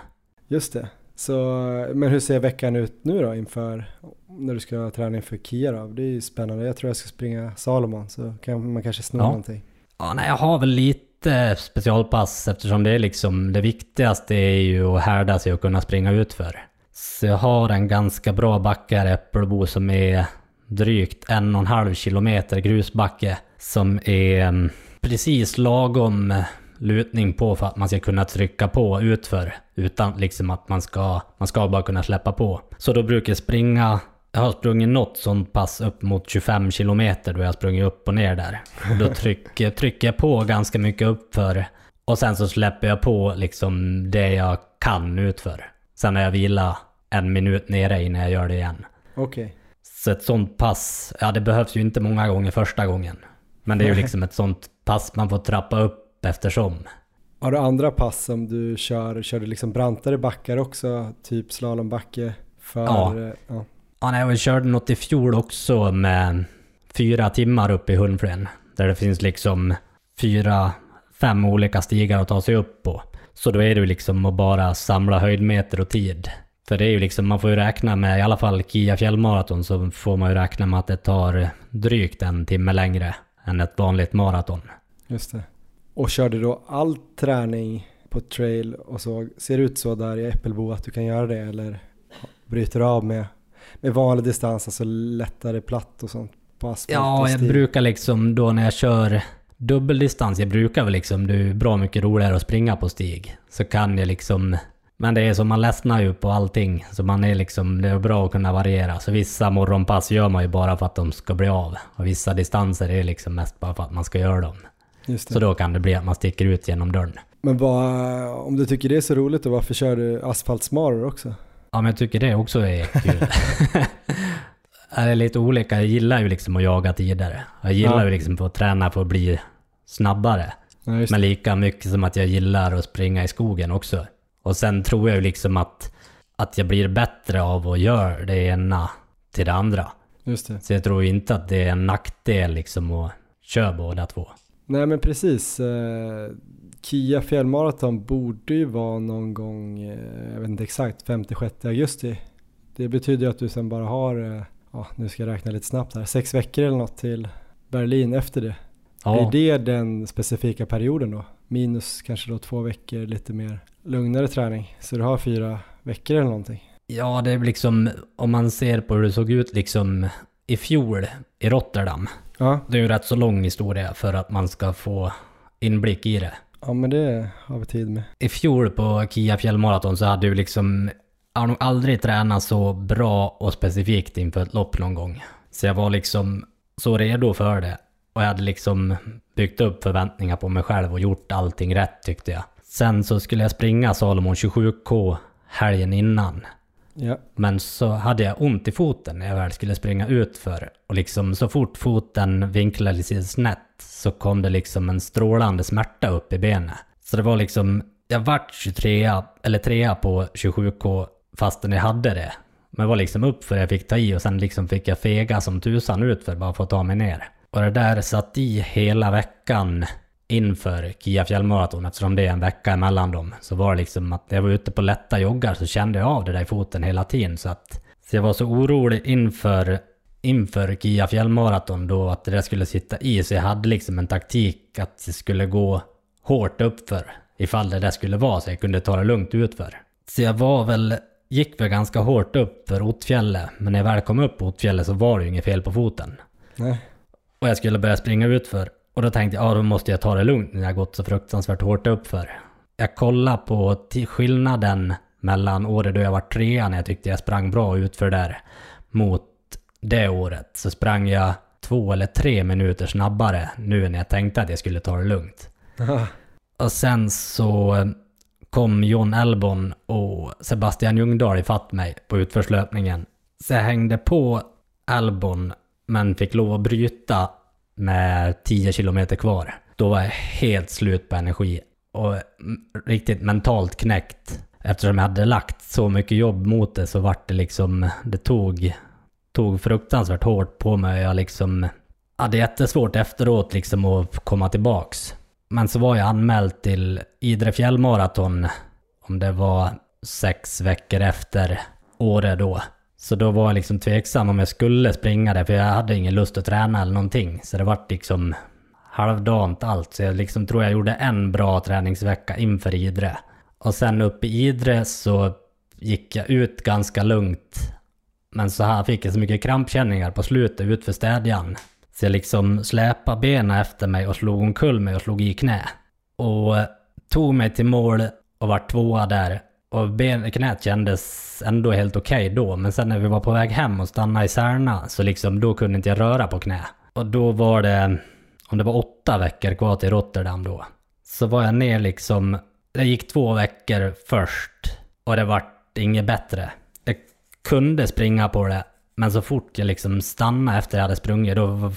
Just det. Så, men hur ser veckan ut nu då inför när du ska träna inför Kia då? Det är ju spännande. Jag tror jag ska springa Salomon så kan man kanske sno Ja. någonting. Ja, nej, jag har väl lite specialpass eftersom det är liksom det viktigaste är ju att härda sig och kunna springa ut för. Så jag har en ganska bra backe här i Äppelbo som är drygt en och en halv kilometer grusbacke som är mm, precis lagom lutning på för att man ska kunna trycka på utför utan liksom att man ska, man ska bara kunna släppa på. Så då brukar jag springa jag har sprungit något sånt pass upp mot 25 kilometer då jag har sprungit upp och ner där. Och då trycker, trycker jag på ganska mycket uppför. Och sen så släpper jag på liksom det jag kan utför. Sen har jag vilat en minut nere innan jag gör det igen. Okej. Så ett sånt pass, ja det behövs ju inte många gånger första gången. Men det är ju liksom ett sånt pass man får trappa upp eftersom. Har du andra pass som du kör? Kör du liksom brantare backar också? Typ slalombacke? För, Ja. eh, ja. Ja, nej, jag körde något i fjol också med fyra timmar upp i Hundflen. Där det finns liksom fyra, fem olika stigar att ta sig upp på. Så då är det ju liksom att bara samla höjdmeter och tid. För det är ju liksom, man får ju räkna med, i alla fall Kia fjällmaraton, så får man ju räkna med att det tar drygt en timme längre än ett vanligt maraton. Just det. Och kör du då all träning på trail och så? Ser det ut så där i Äppelbo att du kan göra det eller bryter du av med, med vanlig distans, alltså lättare platt och sånt på asfalt? Ja, jag brukar liksom då när jag kör dubbeldistans, jag brukar väl liksom, det är bra mycket roligare att springa på stig. Så kan jag liksom, Men det är så, man ledsnar ju på allting. Så man är liksom, det är bra att kunna variera. Så vissa morgonpass gör man ju bara för att de ska bli av. Och vissa distanser är liksom mest bara för att man ska göra dem. Så då kan det bli att man sticker ut genom dörren. Men vad, om du tycker det är så roligt, då varför kör du asfaltsmaror också? Ja men jag tycker det också är kul. det är lite olika. Jag gillar ju liksom att jaga tidigare. Jag gillar Ja. ju liksom att träna för att bli snabbare. Ja, Men lika mycket som att jag gillar att springa i skogen också. Och sen tror jag ju liksom att, att jag blir bättre av att göra det ena till det andra. Just det. Så jag tror inte att det är en nackdel liksom att köra båda två. Nej men precis. Eh, Kia fjällmaraton borde ju vara någon gång, eh, jag vet inte exakt, 5-6 augusti. Det betyder ju att du sen bara har, eh, ja nu ska jag räkna lite snabbt här, sex veckor eller något till Berlin efter det. Ja, Blir det den specifika perioden då? Minus kanske då två veckor lite mer lugnare träning. Så du har fyra veckor eller någonting. ja det är liksom, om man ser på hur det såg ut liksom i fjol i Rotterdam. Ja, Det är ju en rätt så lång historia för att man ska få inblick i det. ja men det har vi tid med. I fjol på Kia fjällmaraton så hade du liksom, jag har nog aldrig tränat så bra och specifikt inför ett lopp någon gång. Så jag var liksom så redo för det. Och jag hade liksom byggt upp förväntningar på mig själv och gjort allting rätt tyckte jag. Sen så skulle jag springa Salomon 27K helgen innan. Ja, Men så hade jag ont i foten när jag väl skulle springa ut för Och liksom så fort foten vinklade sig snett så kom det liksom en strålande smärta upp i benet. Så det var liksom, jag vart 23 eller 3 på 27K fastän jag hade det. Men var liksom upp för jag fick ta i och sen liksom fick jag fega som tusan ut för bara för att ta mig ner. Och det där satt i hela veckan inför Kia fjällmaraton eftersom det är en vecka emellan dem. Så var det liksom att när jag var ute på lätta joggar så kände jag av det där i foten hela tiden. Så att så jag var så orolig inför, inför Kia fjällmaraton då att det där skulle sitta i. Så jag hade liksom en taktik att det skulle gå hårt uppför ifall det där skulle vara så jag kunde ta det lugnt utför. Så jag var väl, gick väl ganska hårt upp för Otfjället. Men när jag väl kom upp på Otfjället så var det ju inget fel på foten. nej. Och jag skulle börja springa utför. Och då tänkte jag, ja då måste jag ta det lugnt när jag gått så fruktansvärt hårt uppför. Jag kollade på skillnaden mellan året då jag var trea när jag tyckte jag sprang bra utför där. Mot det året så sprang jag två eller tre minuter snabbare nu när jag tänkte att jag skulle ta det lugnt. Aha. Och sen så eh, kom John Elbon och Sebastian Ljungdahl ifatt mig på utförslöpningen. Så jag hängde på Elbon men fick lov att bryta med 10 kilometer kvar. Då var jag helt slut på energi och mm, riktigt mentalt knäckt. Eftersom jag hade lagt så mycket jobb mot det så vart det liksom, det tog, tog fruktansvärt hårt på mig. Jag liksom hade jättesvårt efteråt liksom att komma tillbaks. Men så var jag anmäld till Idre fjällmaraton om det var sex veckor efter året då. Så då var jag liksom tveksam om jag skulle springa det för jag hade ingen lust att träna eller någonting. Så det vart liksom halvdant allt. Så jag liksom tror jag gjorde en bra träningsvecka inför Idre. Och sen uppe i Idre så gick jag ut ganska lugnt. Men så här fick jag så mycket krampkänningar på slutet utför städjan. Så jag liksom släpade benen efter mig och slog omkull mig och slog i knä. Och tog mig till mål och var tvåa där. Och ben, knät kändes ändå helt okej då. Men sen när vi var på väg hem och stannade i Särna så liksom då kunde inte jag röra på knä. Och då var det, om det var åtta veckor kvar till Rotterdam då. Så var jag ner liksom, det gick två veckor först. Och det vart inget bättre. Jag kunde springa på det. Men så fort jag liksom stannade efter jag hade sprungit då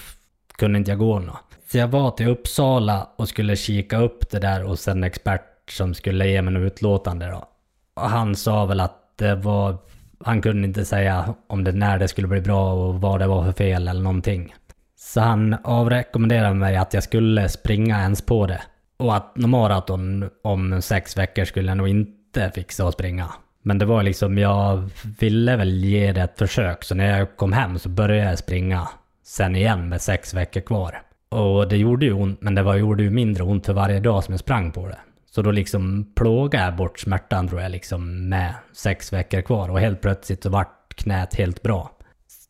kunde inte jag gå något. Så jag var till Uppsala och skulle kika upp det där hos en expert som skulle ge mig något utlåtande då. Han sa väl att det var, han kunde inte säga om det när det skulle bli bra och vad det var för fel eller någonting. Så han avrekommenderade mig att jag skulle springa ens på det. Och att maraton om sex veckor skulle jag nog inte fixa att springa. Men det var liksom, jag ville väl ge det ett försök. Så när jag kom hem så började jag springa sen igen med sex veckor kvar. Och det gjorde ju ont, men det var, gjorde ju mindre ont för varje dag som jag sprang på det. Så då liksom plågade jag bort smärtan tror jag liksom med sex veckor kvar. Och helt plötsligt så vart knät helt bra.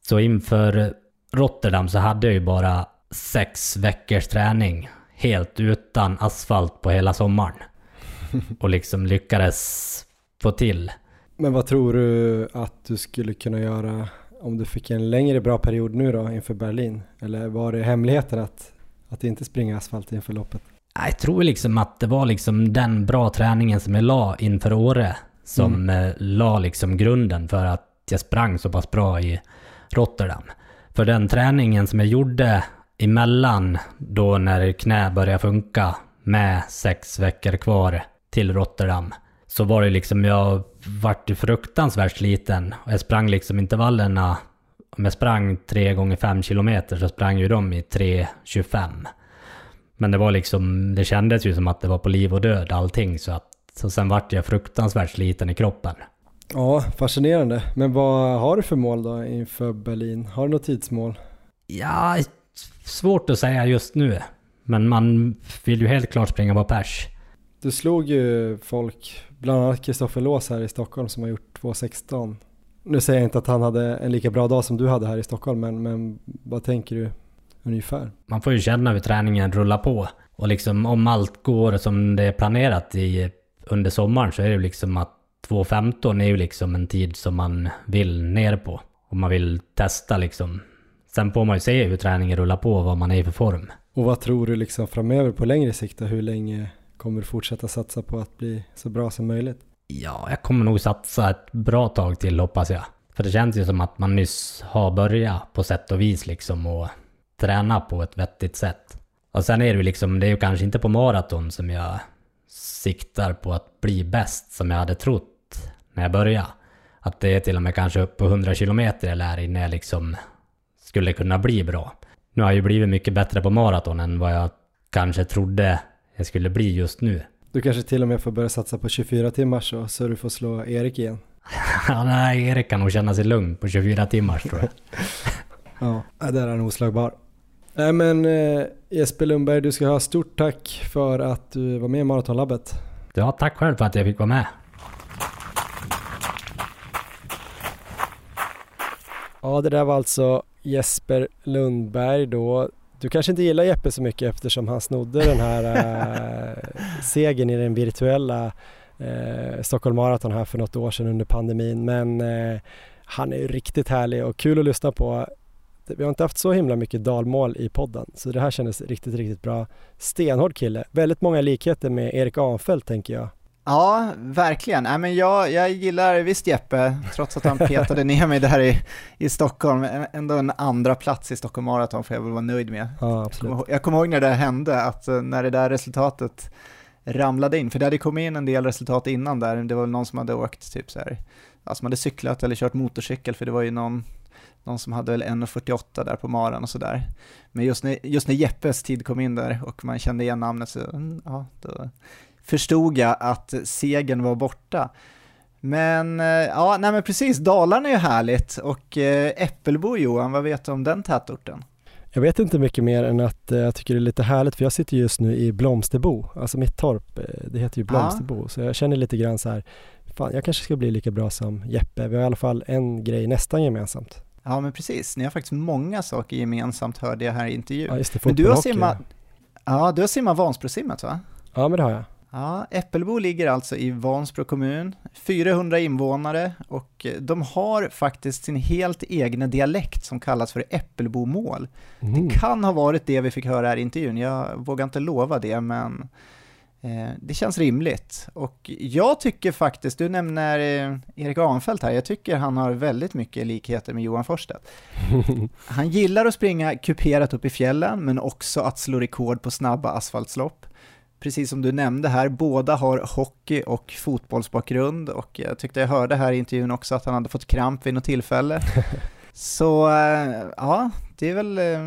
Så inför Rotterdam så hade jag ju bara sex veckors träning. Helt utan asfalt på hela sommaren. Och liksom lyckades få till. Men vad tror du att du skulle kunna göra om du fick en längre bra period nu då inför Berlin? Eller var det hemligheten att, att inte springa asfalt inför loppet? Jag tror liksom att det var liksom den bra träningen som jag la inför Åre som mm. la liksom grunden för att jag sprang så pass bra i Rotterdam. För den träningen som jag gjorde emellan då när knä började funka med sex veckor kvar till Rotterdam så var det liksom, jag vart ju fruktansvärt sliten. Och jag sprang liksom intervallerna, om jag sprang 3 gånger 5 kilometer så sprang ju de i 3.25. Men det var liksom, det kändes ju som att det var på liv och död allting så att, så sen vart jag fruktansvärt sliten i kroppen. Ja, fascinerande. Men vad har du för mål då inför Berlin? Har du något tidsmål? Ja, svårt att säga just nu. Men man vill ju helt klart springa på pers. Du slog ju folk, bland annat Kristoffer Lås här i Stockholm som har gjort 2.16. Nu säger jag inte att han hade en lika bra dag som du hade här i Stockholm, men, men vad tänker du ungefär? Man får ju känna hur träningen rullar på. Och liksom om allt går som det är planerat i, under sommaren så är det ju liksom att 2.15 är ju liksom en tid som man vill ner på. Om man vill testa liksom. Sen får man ju se hur träningen rullar på och vad man är i för form. Och vad tror du liksom framöver på längre sikt Hur länge kommer du fortsätta satsa på att bli så bra som möjligt? Ja, jag kommer nog satsa ett bra tag till hoppas jag. För det känns ju som att man nyss har börjat på sätt och vis liksom och träna på ett vettigt sätt. Och sen är det ju liksom, det är ju kanske inte på maraton som jag siktar på att bli bäst som jag hade trott när jag började. Att det är till och med kanske upp på 100 kilometer jag lär innan jag liksom skulle kunna bli bra. Nu har jag ju blivit mycket bättre på maraton än vad jag kanske trodde jag skulle bli just nu. Du kanske till och med får börja satsa på 24 timmar så, så du får slå Erik igen. ja, nej, Erik kan nog känna sig lugn på 24 timmar tror jag. ja, där är han oslagbar. Nej men eh, Jesper Lundberg, du ska ha stort tack för att du var med i Maratonlabbet. Ja, tack själv för att jag fick vara med. Ja, det där var alltså Jesper Lundberg då. Du kanske inte gillar Jeppe så mycket eftersom han snodde den här äh, segern i den virtuella äh, Stockholm Marathon här för något år sedan under pandemin. Men äh, han är ju riktigt härlig och kul att lyssna på. Vi har inte haft så himla mycket dalmål i podden så det här kändes riktigt, riktigt bra. Stenhård kille. Väldigt många likheter med Erik Anfeldt tänker jag. Ja, verkligen. Nej, men jag, jag gillar visst Jeppe, trots att han petade ner mig där i, i Stockholm. Ändå en andra plats i Stockholm Marathon får jag väl vara nöjd med. Ja, absolut. Jag kommer ihåg när det hände, att eh, när det där resultatet ramlade in, för det hade kommit in en del resultat innan där, det var någon som hade åkt typ så här, som hade cyklat eller kört motorcykel, för det var ju någon, någon som hade väl 1.48 där på maran och sådär. Men just när, just när Jeppes tid kom in där och man kände igen namnet så, mm, ja, då förstod jag att segern var borta. Men eh, ja, nej men precis, Dalarna är ju härligt och eh, Äppelbo Johan, vad vet du om den tätorten? Jag vet inte mycket mer än att eh, jag tycker det är lite härligt för jag sitter just nu i Blomsterbo, alltså mitt torp, det heter ju Blomsterbo, ja. så jag känner lite grann så här, fan jag kanske ska bli lika bra som Jeppe, vi har i alla fall en grej nästan gemensamt. Ja men precis, ni har faktiskt många saker gemensamt hörde jag här i intervjun. Ja just det, men du har simmat, ja du har simmat Vansbrosimmet va? Ja men det har jag. Ja, Äppelbo ligger alltså i Vansbro kommun, 400 invånare och de har faktiskt sin helt egna dialekt som kallas för Äppelbomål. Mm. Det kan ha varit det vi fick höra här i intervjun, jag vågar inte lova det men eh, det känns rimligt. Och jag tycker faktiskt, du nämner eh, Erik Ahnfeldt här, jag tycker han har väldigt mycket likheter med Johan Forsstedt. Han gillar att springa kuperat upp i fjällen men också att slå rekord på snabba asfaltslopp precis som du nämnde här, båda har hockey och fotbollsbakgrund och jag tyckte jag hörde här i intervjun också att han hade fått kramp vid något tillfälle. Så eh, ja, det är, väl, eh,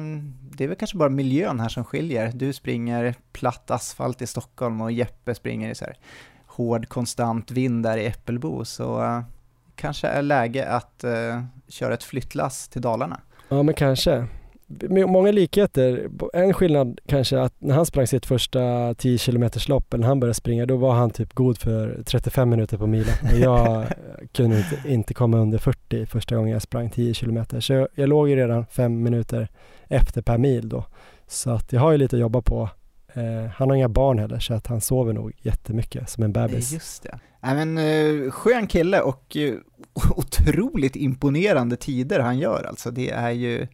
det är väl kanske bara miljön här som skiljer. Du springer platt asfalt i Stockholm och Jeppe springer i så här hård konstant vind där i Äppelbo, så uh, kanske är läge att uh, köra ett flyttlass till Dalarna. Ja men kanske många likheter. En skillnad kanske att när han sprang sitt första 10 km lopp, när han började springa, då var han typ god för 35 minuter på milen. Jag kunde inte, inte komma under 40 första gången jag sprang 10 km. Så jag, jag låg ju redan 5 minuter efter per mil då. Så att jag har ju lite att jobba på Eh, han har inga barn heller så att han sover nog jättemycket som en bebis. Eh, just det. Nej, men, eh, skön kille och eh, otroligt imponerande tider han gör alltså. Det är ju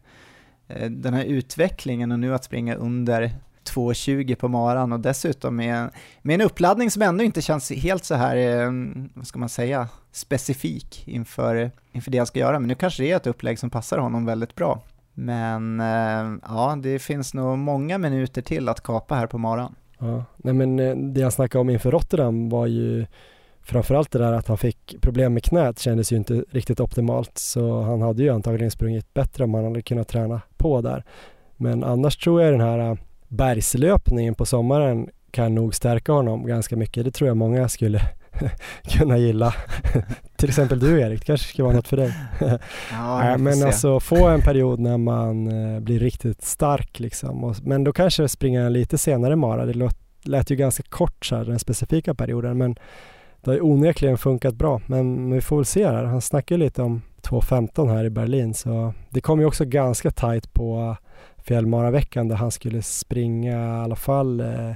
eh, den här utvecklingen och nu att springa under 2.20 på maran och dessutom med, med en uppladdning som ändå inte känns helt så här, eh, vad ska man säga, specifik inför, inför det han ska göra. Men nu kanske det är ett upplägg som passar honom väldigt bra. Men eh, ja, det finns nog många minuter till att kapa här på maran. Ja, nej men eh, det jag snackade om inför Rotterdam var ju framförallt det där att han fick problem med knät kändes ju inte riktigt optimalt så han hade ju antagligen sprungit bättre om han hade kunnat träna på där. Men annars tror jag den här eh, bergslöpningen på sommaren kan nog stärka honom ganska mycket. Det tror jag många skulle kunna gilla. Till exempel du Erik, det kanske ska vara något för dig. ja, men se. alltså få en period när man eh, blir riktigt stark liksom. Men då kanske springa en lite senare mara. Det lät, lät ju ganska kort så här, den specifika perioden men det har ju onekligen funkat bra. Men vi får väl se här. Han snackar lite om 2.15 här i Berlin så det kom ju också ganska tight på fjällmaraveckan där han skulle springa i alla fall eh,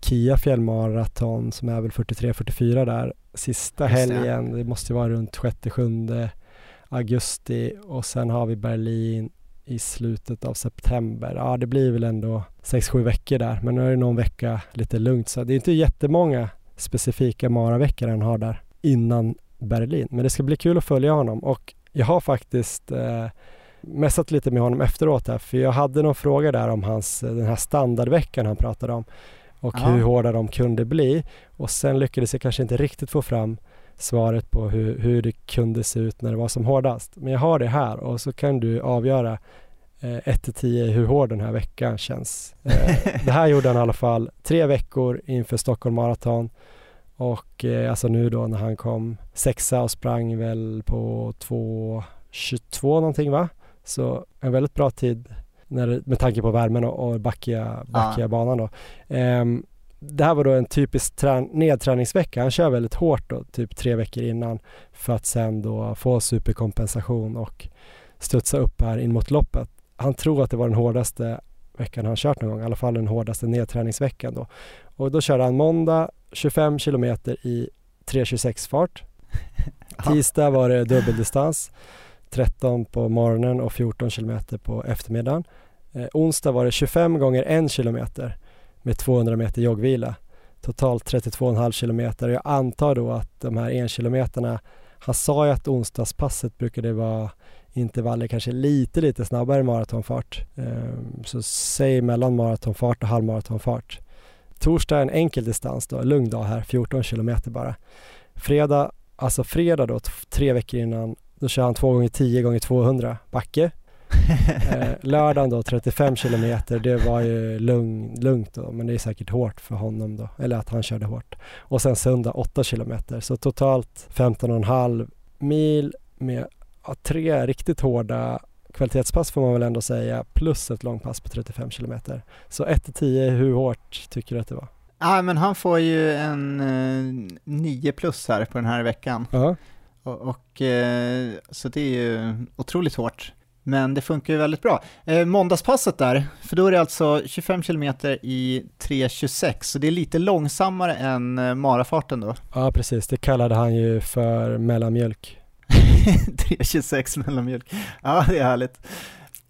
Kia fjällmaraton som är väl 43-44 där sista helgen. Det måste vara runt 6-7 augusti och sen har vi Berlin i slutet av september. Ja, det blir väl ändå 6-7 veckor där, men nu är det någon vecka lite lugnt så det är inte jättemånga specifika maraveckor han har där innan Berlin. Men det ska bli kul att följa honom och jag har faktiskt eh, messat lite med honom efteråt här, för jag hade någon fråga där om hans, den här standardveckan han pratade om och ja. hur hårda de kunde bli och sen lyckades jag kanske inte riktigt få fram svaret på hur, hur det kunde se ut när det var som hårdast. Men jag har det här och så kan du avgöra eh, 1 10 hur hård den här veckan känns. Eh, det här gjorde han i alla fall tre veckor inför Stockholm Marathon och eh, alltså nu då när han kom sexa och sprang väl på 2.22 någonting va? Så en väldigt bra tid när, med tanke på värmen och, och backiga, backiga ja. banan då. Um, det här var då en typisk trän- nedträningsvecka. Han kör väldigt hårt då, typ tre veckor innan för att sen då få superkompensation och studsa upp här in mot loppet. Han tror att det var den hårdaste veckan han kört någon gång, i alla fall den hårdaste nedträningsveckan då. Och då körde han måndag 25 kilometer i 3.26 fart. Tisdag var det dubbeldistans. 13 på morgonen och 14 kilometer på eftermiddagen. Eh, onsdag var det 25 gånger 1 kilometer med 200 meter joggvila. Totalt 32,5 kilometer. Jag antar då att de här 1 kilometerna, han sa ju att onsdagspasset brukade vara intervaller kanske lite, lite snabbare maratonfart. Eh, så säg mellan maratonfart och halvmaratonfart. Torsdag en enkel distans då, lugn dag här, 14 kilometer bara. Fredag, alltså fredag då, tre veckor innan då kör han 2 gånger 10 gånger 200 backe. eh, lördagen då 35 kilometer, det var ju lugn, lugnt då, men det är säkert hårt för honom då, eller att han körde hårt. Och sen söndag 8 kilometer, så totalt 15,5 mil med ja, tre riktigt hårda kvalitetspass får man väl ändå säga, plus ett långpass på 35 kilometer. Så 1-10, hur hårt tycker du att det var? Ja, men han får ju en eh, 9 plus här på den här veckan. Uh -huh. Och, och, eh, så det är ju otroligt hårt. Men det funkar ju väldigt bra. Eh, måndagspasset där, för då är det alltså 25 km i 3.26, så det är lite långsammare än eh, marafarten då. Ja, precis. Det kallade han ju för mellanmjölk. 3.26 mellanmjölk. Ja, det är härligt.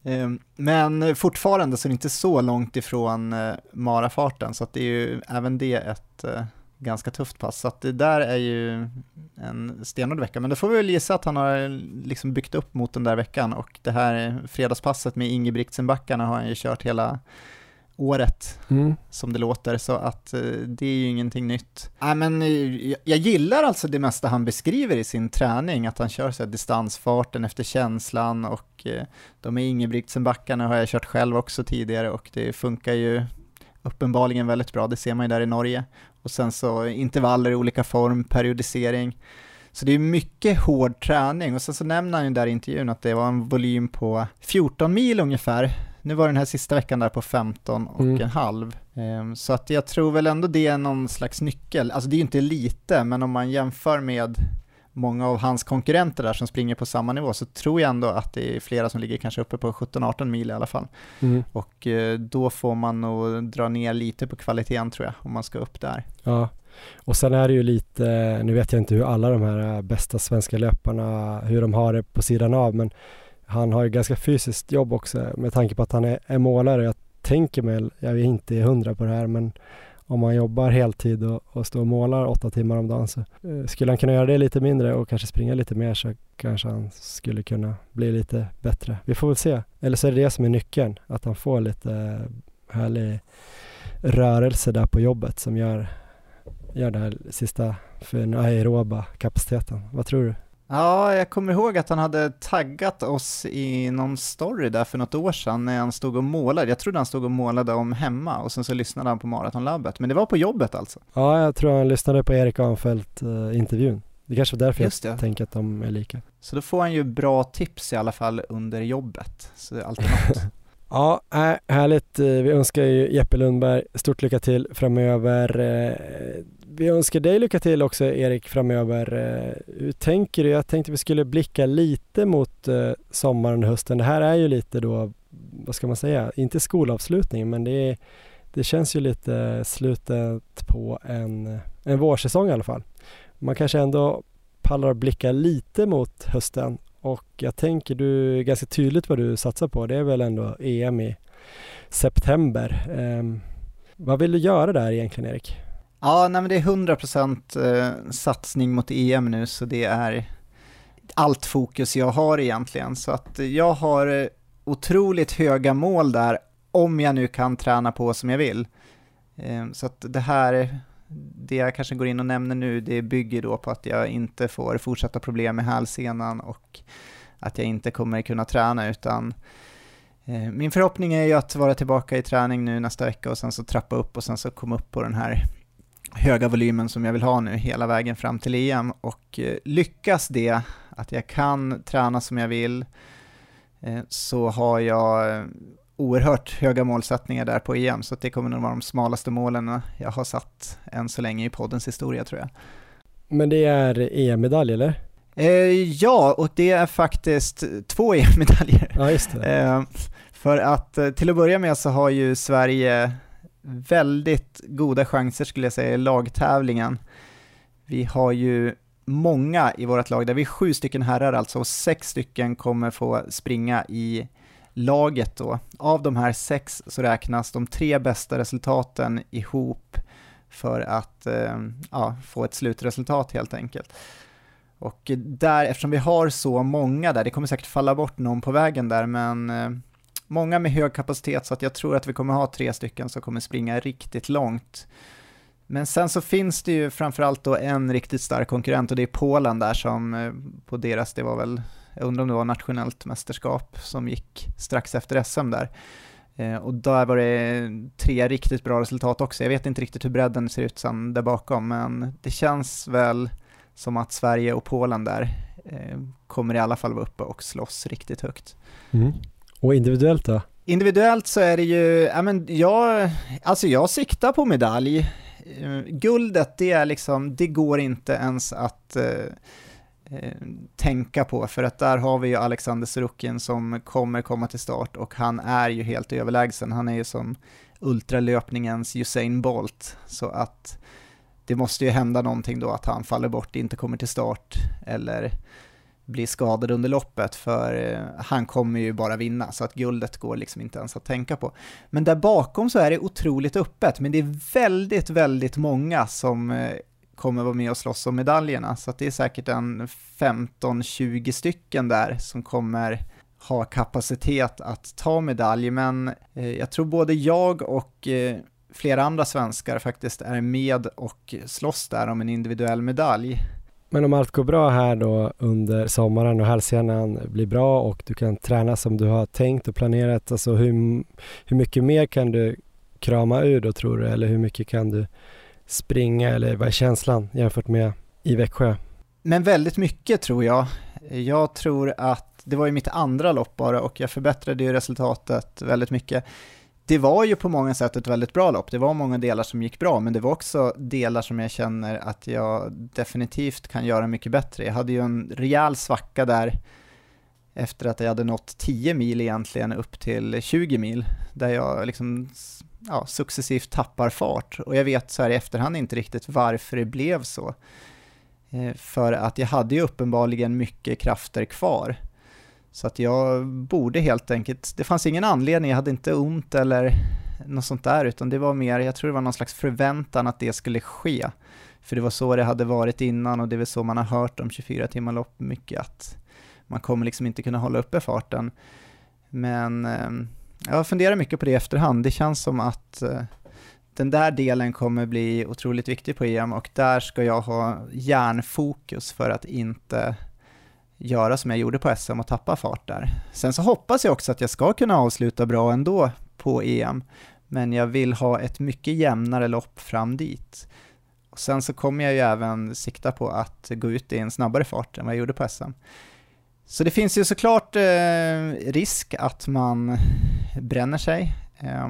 Eh, men fortfarande så är det inte så långt ifrån eh, marafarten, så att det är ju även det ett eh, ganska tufft pass. Så det där är ju en stenhård vecka. Men då får vi väl gissa att han har liksom byggt upp mot den där veckan och det här fredagspasset med Ingebrigtsenbackarna har han ju kört hela året mm. som det låter, så att eh, det är ju ingenting nytt. Äh, men, eh, jag gillar alltså det mesta han beskriver i sin träning, att han kör så här distansfarten efter känslan och eh, de med Ingebrigtsenbackarna har jag kört själv också tidigare och det funkar ju uppenbarligen väldigt bra, det ser man ju där i Norge och sen så intervaller i olika form, periodisering. Så det är mycket hård träning och sen så nämner han ju där i intervjun att det var en volym på 14 mil ungefär. Nu var den här sista veckan där på 15 och mm. en halv. Um, så att jag tror väl ändå det är någon slags nyckel. Alltså det är ju inte lite, men om man jämför med många av hans konkurrenter där som springer på samma nivå så tror jag ändå att det är flera som ligger kanske uppe på 17-18 mil i alla fall. Mm. Och eh, då får man nog dra ner lite på kvaliteten tror jag, om man ska upp där. Ja, och sen är det ju lite, nu vet jag inte hur alla de här äh, bästa svenska löparna, hur de har det på sidan av, men han har ju ganska fysiskt jobb också med tanke på att han är, är målare. Jag tänker mig, jag är inte hundra på det här, men om man jobbar heltid och, och står och målar åtta timmar om dagen så eh, skulle han kunna göra det lite mindre och kanske springa lite mer så kanske han skulle kunna bli lite bättre. Vi får väl se. Eller så är det det som är nyckeln, att han får lite härlig rörelse där på jobbet som gör, gör det här sista för den aeroba kapaciteten. Vad tror du? Ja, jag kommer ihåg att han hade taggat oss i någon story där för något år sedan när han stod och målade. Jag trodde han stod och målade om hemma och sen så lyssnade han på Maratonlabbet. Men det var på jobbet alltså? Ja, jag tror han lyssnade på Erik Ahnfeldt-intervjun. Eh, det kanske var därför Just jag det. tänker att de är lika. Så då får han ju bra tips i alla fall under jobbet. Så det är alltid något. Ja, härligt. Eh, vi önskar ju Jeppe Lundberg stort lycka till framöver. Eh, vi önskar dig lycka till också Erik framöver. Eh, hur tänker du? Jag tänkte vi skulle blicka lite mot sommaren och hösten. Det här är ju lite då, vad ska man säga, inte skolavslutning men det, är, det känns ju lite slutet på en, en vårsäsong i alla fall. Man kanske ändå pallar att blicka lite mot hösten och jag tänker du, ganska tydligt vad du satsar på, det är väl ändå EM i september. Eh, vad vill du göra där egentligen Erik? Ja, nej men det är 100% eh, satsning mot EM nu, så det är allt fokus jag har egentligen. Så att jag har eh, otroligt höga mål där, om jag nu kan träna på som jag vill. Ehm, så att det här, det jag kanske går in och nämner nu, det bygger då på att jag inte får fortsatta problem med hälsenan och att jag inte kommer kunna träna, utan eh, min förhoppning är ju att vara tillbaka i träning nu nästa vecka och sen så trappa upp och sen så komma upp på den här höga volymen som jag vill ha nu hela vägen fram till EM och eh, lyckas det, att jag kan träna som jag vill, eh, så har jag eh, oerhört höga målsättningar där på EM, så det kommer nog vara de smalaste målen jag har satt än så länge i poddens historia tror jag. Men det är EM-medalj eller? Eh, ja, och det är faktiskt två EM-medaljer. Ja just det. Eh, för att eh, till att börja med så har ju Sverige väldigt goda chanser skulle jag säga i lagtävlingen. Vi har ju många i vårt lag, där vi är sju stycken herrar alltså, och sex stycken kommer få springa i laget då. Av de här sex så räknas de tre bästa resultaten ihop för att eh, ja, få ett slutresultat helt enkelt. Och där, eftersom vi har så många där, det kommer säkert falla bort någon på vägen där, men eh, många med hög kapacitet så att jag tror att vi kommer ha tre stycken som kommer springa riktigt långt. Men sen så finns det ju framförallt då en riktigt stark konkurrent och det är Polen där som eh, på deras, det var väl, jag undrar om det var nationellt mästerskap som gick strax efter SM där. Eh, Och där var det tre riktigt bra resultat också. Jag vet inte riktigt hur bredden ser ut sen där bakom, men det känns väl som att Sverige och Polen där eh, kommer i alla fall vara uppe och slåss riktigt högt. Mm. Och individuellt då? Individuellt så är det ju, ja men jag, alltså jag siktar på medalj. Eh, Guldet, det är liksom, det går inte ens att Eh, tänka på, för att där har vi ju Alexander Sorokin som kommer komma till start och han är ju helt överlägsen. Han är ju som ultralöpningens Usain Bolt, så att det måste ju hända någonting då att han faller bort, inte kommer till start eller blir skadad under loppet för eh, han kommer ju bara vinna så att guldet går liksom inte ens att tänka på. Men där bakom så är det otroligt öppet men det är väldigt, väldigt många som eh, kommer vara med och slåss om medaljerna så att det är säkert en 15-20 stycken där som kommer ha kapacitet att ta medalj men eh, jag tror både jag och eh, flera andra svenskar faktiskt är med och slåss där om en individuell medalj. Men om allt går bra här då under sommaren och hälsenan blir bra och du kan träna som du har tänkt och planerat, alltså hur, hur mycket mer kan du krama ur då tror du? Eller hur mycket kan du springa eller vad är känslan jämfört med i Växjö? Men väldigt mycket tror jag. Jag tror att det var ju mitt andra lopp bara och jag förbättrade ju resultatet väldigt mycket. det var ju på många sätt ett väldigt bra lopp. Det var många delar som gick bra, men det var också delar som jag känner att jag definitivt kan göra mycket bättre. Jag hade ju en rejäl svacka där efter att jag hade nått 10 mil egentligen upp till 20 mil, där jag liksom ja, successivt tappar fart. Och jag vet så här i efterhand inte riktigt varför det blev så. Eh, för att jag hade ju uppenbarligen mycket krafter kvar. Så att jag borde helt enkelt, det fanns ingen anledning, jag hade inte ont eller något sånt där, utan det var mer, jag tror det var någon slags förväntan att det skulle ske. För det var så det hade varit innan och det är väl så man har hört om 24 timmar lopp mycket, att man kommer liksom inte kunna hålla uppe farten. Men eh, jag funderar mycket på det i efterhand, det känns som att eh, den där delen kommer bli otroligt viktig på EM och där ska jag ha järnfokus för att inte göra som jag gjorde på SM och tappa fart där. Sen så hoppas jag också att jag ska kunna avsluta bra ändå på EM, men jag vill ha ett mycket jämnare lopp fram dit. Och sen så kommer jag ju även sikta på att gå ut i en snabbare fart än vad jag gjorde på SM. Så det finns ju såklart eh, risk att man bränner sig. Eh,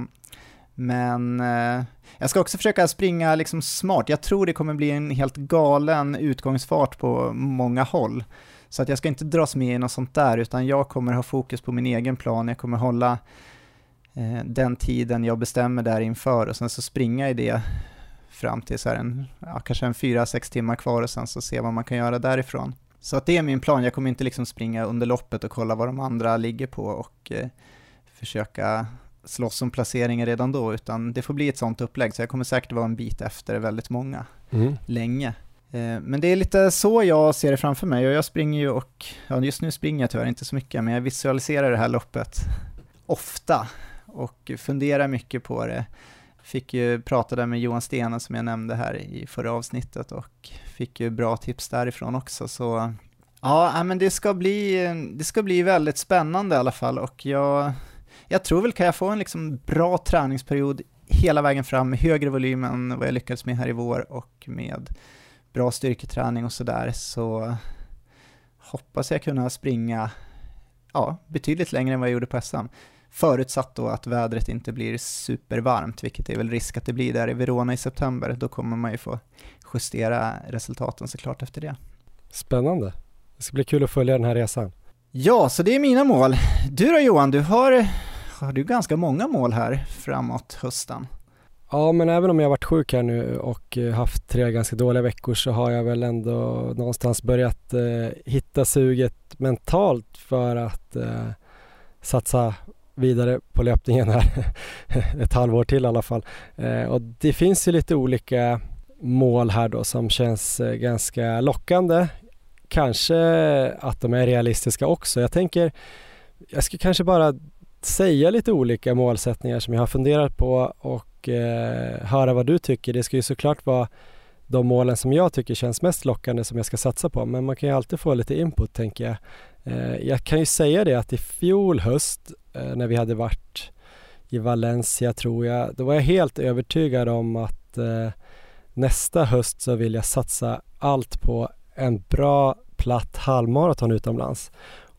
men eh, jag ska också försöka springa liksom smart. Jag tror det kommer bli en helt galen utgångsfart på många håll. Så att jag ska inte dras med i något sånt där, utan jag kommer ha fokus på min egen plan. Jag kommer hålla eh, den tiden jag bestämmer där inför och sen så springa i det fram till så en, ja, kanske en fyra, sex timmar kvar och sen så se vad man kan göra därifrån. Så att det är min plan. Jag kommer inte liksom springa under loppet och kolla vad de andra ligger på och eh, försöka slåss om placeringen redan då, utan det får bli ett sånt upplägg, så jag kommer säkert vara en bit efter väldigt många, mm. länge. Eh, men det är lite så jag ser det framför mig och jag springer ju och, ja just nu springer jag tyvärr inte så mycket, men jag visualiserar det här loppet ofta och funderar mycket på det. Fick ju prata där med Johan Stenen som jag nämnde här i förra avsnittet och fick ju bra tips därifrån också så ja, men det ska bli, det ska bli väldigt spännande i alla fall och jag, jag tror väl kan jag få en liksom bra träningsperiod hela vägen fram med högre volym än vad jag lyckades med här i vår och med bra styrketräning och sådär så hoppas jag kunna springa ja, betydligt längre än vad jag gjorde på SM. Förutsatt då att vädret inte blir supervarmt, vilket är väl risk att det blir där i Verona i september. Då kommer man ju få justera resultaten såklart efter det. Spännande. Det ska bli kul att följa den här resan. Ja, så det är mina mål. Du då Johan, du har, har du ganska många mål här framåt hösten. Ja, men även om jag varit sjuk här nu och eh, haft tre ganska dåliga veckor så har jag väl ändå någonstans börjat eh, hitta suget mentalt för att eh, satsa vidare på löpningen här ett halvår till i alla fall. Eh, och det finns ju lite olika mål här då som känns eh, ganska lockande. Kanske att de är realistiska också. Jag tänker, jag ska kanske bara säga lite olika målsättningar som jag har funderat på och och eh, höra vad du tycker. Det ska ju såklart vara de målen som jag tycker känns mest lockande som jag ska satsa på. Men man kan ju alltid få lite input tänker jag. Eh, jag kan ju säga det att i fjol höst eh, Eh, när vi hade varit i Valencia tror jag, då var jag helt övertygad om att eh, nästa höst så vill jag satsa allt på en bra platt halvmaraton utomlands.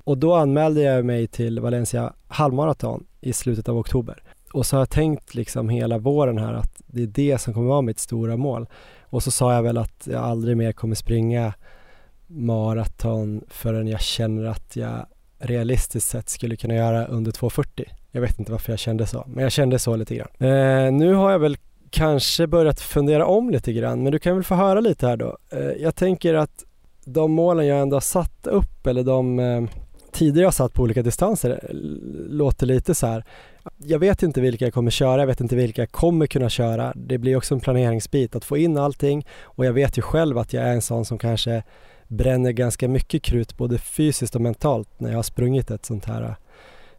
Och då anmälde jag mig till Valencia halvmaraton i slutet av oktober och så har jag tänkt liksom hela våren här att det är det som kommer vara mitt stora mål. Och så sa jag väl att jag aldrig mer kommer springa maraton förrän jag känner att jag realistiskt sett skulle kunna göra under 2.40. Jag vet inte varför jag kände så, men jag kände så lite grann. Eh, nu har jag väl kanske börjat fundera om lite grann, men du kan väl få höra lite här då. Eh, jag tänker att de målen jag ändå har satt upp, eller de eh, tider jag satt på olika distanser, eh, låter lite så här jag vet inte vilka jag kommer köra, jag vet inte vilka jag kommer kunna köra. Det blir också en planeringsbit att få in allting och jag vet ju själv att jag är en sån som kanske bränner ganska mycket krut både fysiskt och mentalt när jag har sprungit ett sånt här äh,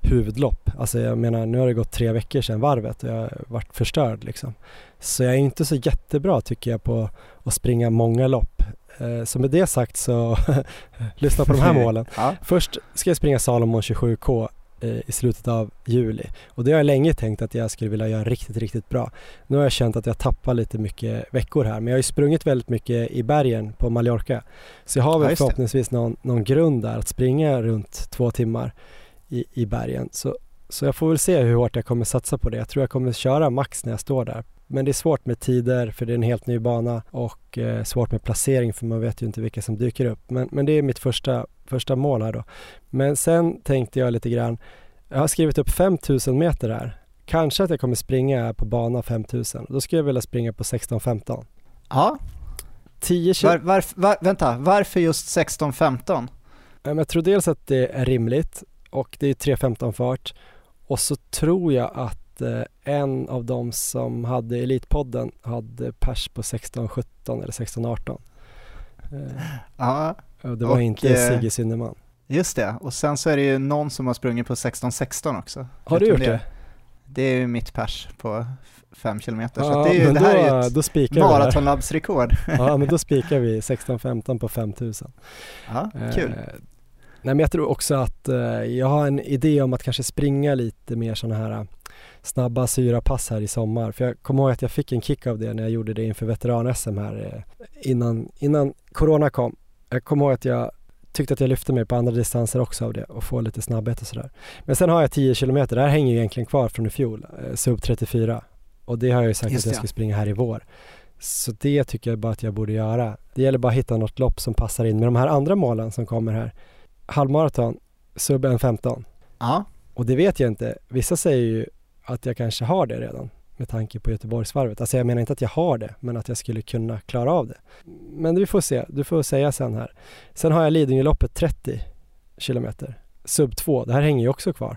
huvudlopp. Alltså jag menar, nu har det gått tre veckor sedan varvet och jag har varit förstörd liksom. Så jag är inte så jättebra tycker jag på att springa många lopp. Eh, så med det sagt så lyssna på de här målen. ja. Först ska jag springa Salomon 27K Eh, i slutet av juli. Och det har jag länge tänkt att jag skulle vilja göra riktigt, riktigt bra. Nu har jag känt att jag tappar lite mycket veckor här, men jag har ju sprungit väldigt mycket i bergen på Mallorca. Så jag har väl ja, förhoppningsvis någon, någon grund där att springa runt två timmar i, i bergen. Så Så jag får väl se hur hårt jag kommer satsa på det. Jag tror jag kommer köra max när jag står där. Men det är svårt med tider för det är en helt ny bana och eh, svårt med placering för man vet ju inte vilka som dyker upp. Men, men det är mitt första, första mål här då. Men sen tänkte jag lite grann, jag har skrivit upp 5000 meter här. Kanske att jag kommer springa på bana 5000. Då skulle jag vilja springa på 16-15. Ja, 10 km. var, var, var, vänta, varför just 16-15? Jag tror dels att det är rimligt och det är 3.15 fart och så tror jag att eh, en av dem som hade Elitpodden hade pers på 16.17 eller 16.18. Eh, Ja, och det var Och, inte eh, Sigge Synnerman. just det. Och sen så är det ju någon som har sprungit på 16-16 också. Har du gjort det? Det är ju mitt pers på 5 km. så Ja, att det, är ju, det här då, är ju ett maratonlabbsrekord. Ja, men då spikar vi 16.15 på 5000. Ja, kul. Eh, nej men jag tror också att eh, jag har en idé om att kanske springa lite mer sådana här snabba syrapass här i sommar. För jag kommer ihåg att jag fick en kick av det när jag gjorde det inför veteran-SM här eh, innan, innan Corona kom. Jag kommer ihåg att jag tyckte att jag lyfte mig på andra distanser också av det och få lite snabbhet och sådär. Men sen har jag 10 kilometer, det här hänger ju egentligen kvar från i fjol, eh, sub 34. Och det har jag ju sagt Just att jag ska springa här i vår. Så det tycker jag bara att jag borde göra. Det gäller bara att hitta något lopp som passar in med de här andra målen som kommer här. Halvmaraton, sub 1.15. Ja, Och det vet jag inte. Vissa säger ju att jag kanske har det redan med tanke på Göteborgsvarvet. Alltså jag menar inte att jag har det, men att jag skulle kunna klara av det. Men vi får se, du får säga sen här. Sen har jag Lidingöloppet 30 kilometer, sub 2. Det här hänger ju också kvar.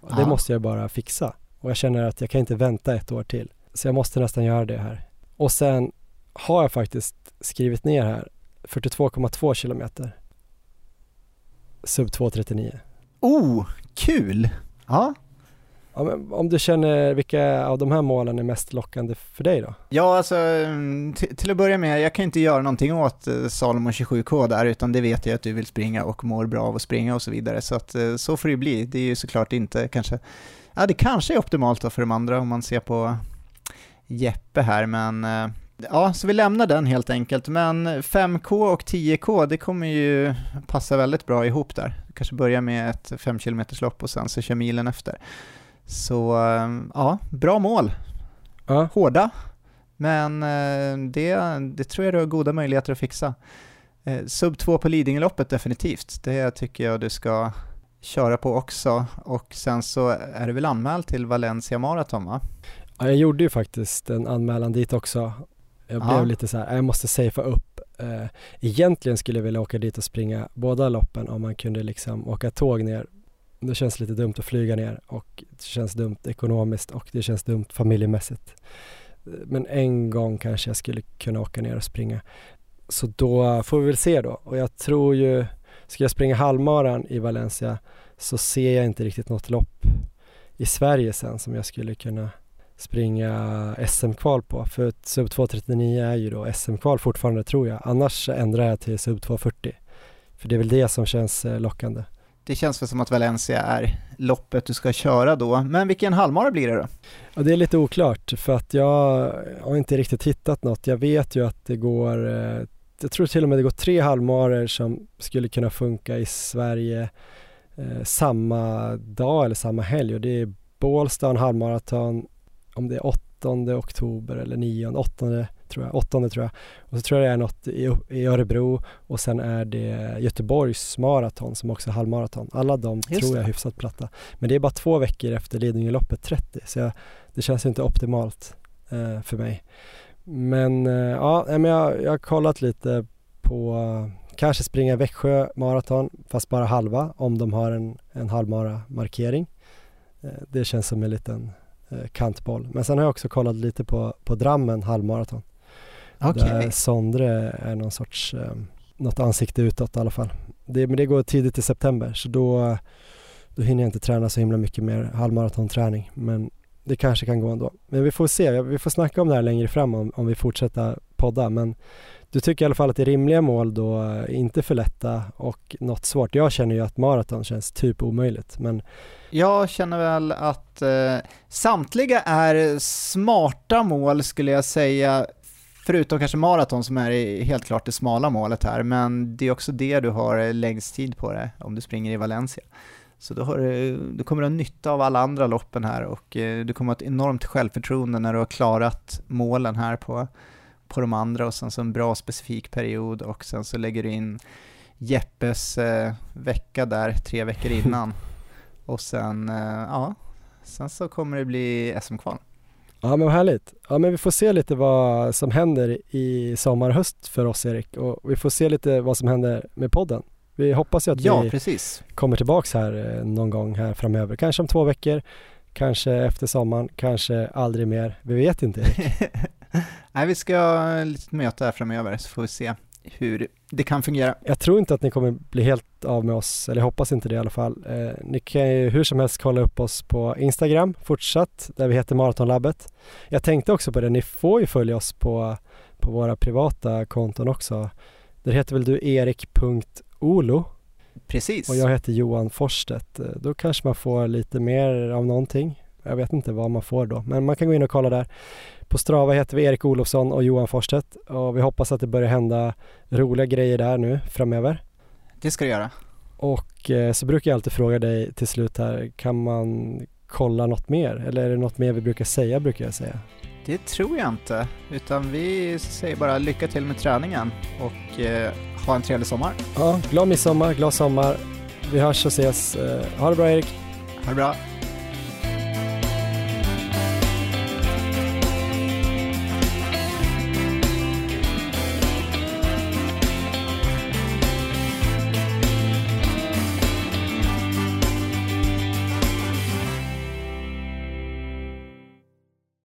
Och Det Ja. måste jag bara fixa. Och jag känner att jag kan inte vänta ett år till. Så jag måste nästan göra det här. Och sen har jag faktiskt skrivit ner här 42,2 kilometer. Sub 2.39. oh, kul! Ja, Ja, om du känner vilka av de här målen är mest lockande för dig då? Ja, alltså mm, till, att börja med, jag kan inte göra någonting åt eh, Salomon 27K där, utan det vet jag att du vill springa och mår bra av att springa och så vidare, så att eh, så får det ju bli. Det är ju såklart inte kanske, ja det kanske är optimalt då för de andra om man ser på Jeppe här, men eh, ja, så vi lämnar den helt enkelt. Men 5K och 10K, det kommer ju passa väldigt bra ihop där. Kanske börja med ett 5 km lopp och sen så kör milen efter. Så eh, ja, bra mål Ja, hårda, men eh, det, det tror jag du har goda möjligheter att fixa. Eh, Sub 2 på Lidingöloppet definitivt, det tycker jag du ska köra på också. Och sen så är det väl anmäld till Valencia Marathon va? ja jag gjorde ju faktiskt en anmälan dit också. Jag Ja. blev lite så här, jag måste safea upp. Egentligen skulle jag vilja åka dit och springa båda loppen om man kunde liksom åka tåg ner. Det känns lite dumt att flyga ner och det känns dumt ekonomiskt och det känns dumt familjemässigt. Men en gång kanske jag skulle kunna åka ner och springa. Så då får vi väl se då. Och jag tror ju, ska jag springa halvmaran i Valencia så ser jag inte riktigt något lopp i Sverige sen som jag skulle kunna springa SM-kval på. För ett sub 2.39 är ju då SM-kval fortfarande tror jag. Annars ändrar jag till sub 2.40. För det är väl det som känns eh, lockande. Det känns väl som att Valencia är loppet du ska köra då, men vilken halvmara blir det då? Ja, det är lite oklart för att jag har inte riktigt hittat något. Jag vet ju att det går, eh, jag tror till och med det går tre halvmaror som skulle kunna funka i Sverige eh, samma dag eller samma helg och det är Bålsta en halvmaraton om det är 8 oktober eller 9, 8 tror jag, 8 tror jag. Och så tror jag det är något i, i Örebro och sen är det Göteborgs maraton som också är halvmaraton. Alla de Just tror jag är hyfsat platta. Men det är bara två veckor efter Lidingöloppet 30 så jag, det känns inte optimalt eh, för mig. Men eh, ja, men jag, jag har kollat lite på eh, kanske springa Växjö maraton fast bara halva om de har en, en halvmara markering. Eh, det känns som en liten eh, kantboll. Men sen har jag också kollat lite på, på Drammen halvmaraton. Okej, Där Sondre är någon sorts, eh, något ansikte utåt i alla fall. Det, men det går tidigt i september så då, då hinner jag inte träna så himla mycket mer halvmaratonträning. Men det kanske kan gå ändå. Men vi får se, vi får snacka om det här längre fram om, om vi fortsätter podda. Men du tycker i alla fall att det är rimliga mål då, eh, inte för lätta och något svårt. Jag känner ju att maraton känns typ omöjligt. Men Jag känner väl att eh, samtliga är smarta mål skulle jag säga, förutom kanske maraton som är helt klart det smala målet här, men det är också det du har längst tid på det om du springer i Valencia. Så då, du, du kommer att ha nytta av alla andra loppen här och eh, du kommer ha ett enormt självförtroende när du har klarat målen här på, på de andra och sen så en bra specifik period och sen så lägger du in Jeppes eh, vecka där tre veckor innan och sen, eh, ja, sen så kommer det bli SM-kval. Ja men vad härligt. Ja men vi får se lite vad som händer i sommar och höst för oss Erik och vi får se lite vad som händer med podden. Vi hoppas ju att Ja, vi precis. kommer tillbaks här eh, någon gång här framöver. Kanske om två veckor, kanske efter sommaren, kanske aldrig mer. Vi vet inte. Erik. Nej, vi ska ha ett möte här framöver så får vi se hur det kan fungera. Jag tror inte att ni kommer bli helt av med oss, eller jag hoppas inte det i alla fall. Eh, ni kan ju hur som helst kolla upp oss på Instagram fortsatt, där vi heter Maratonlabbet. Jag tänkte också på det, ni får ju följa oss på, på våra privata konton också. Där heter väl du erik.olo Precis. och jag heter Johan Forstedt. Eh, Då kanske man får lite mer av någonting. Jag vet inte vad man får då, men man kan gå in och kolla där. På Strava heter vi Erik Olofsson och Johan Forstedt och vi hoppas att det börjar hända roliga grejer där nu framöver. Det ska du göra. Och eh, så brukar jag alltid fråga dig till slut här, kan man kolla något mer? Eller är det något mer vi brukar säga, brukar jag säga? Det tror jag inte, utan vi säger bara lycka till med träningen och eh, ha en trevlig sommar. Ja, glad midsommar, glad sommar. Vi hörs och ses. Eh, Ha det bra Erik. Ha det bra.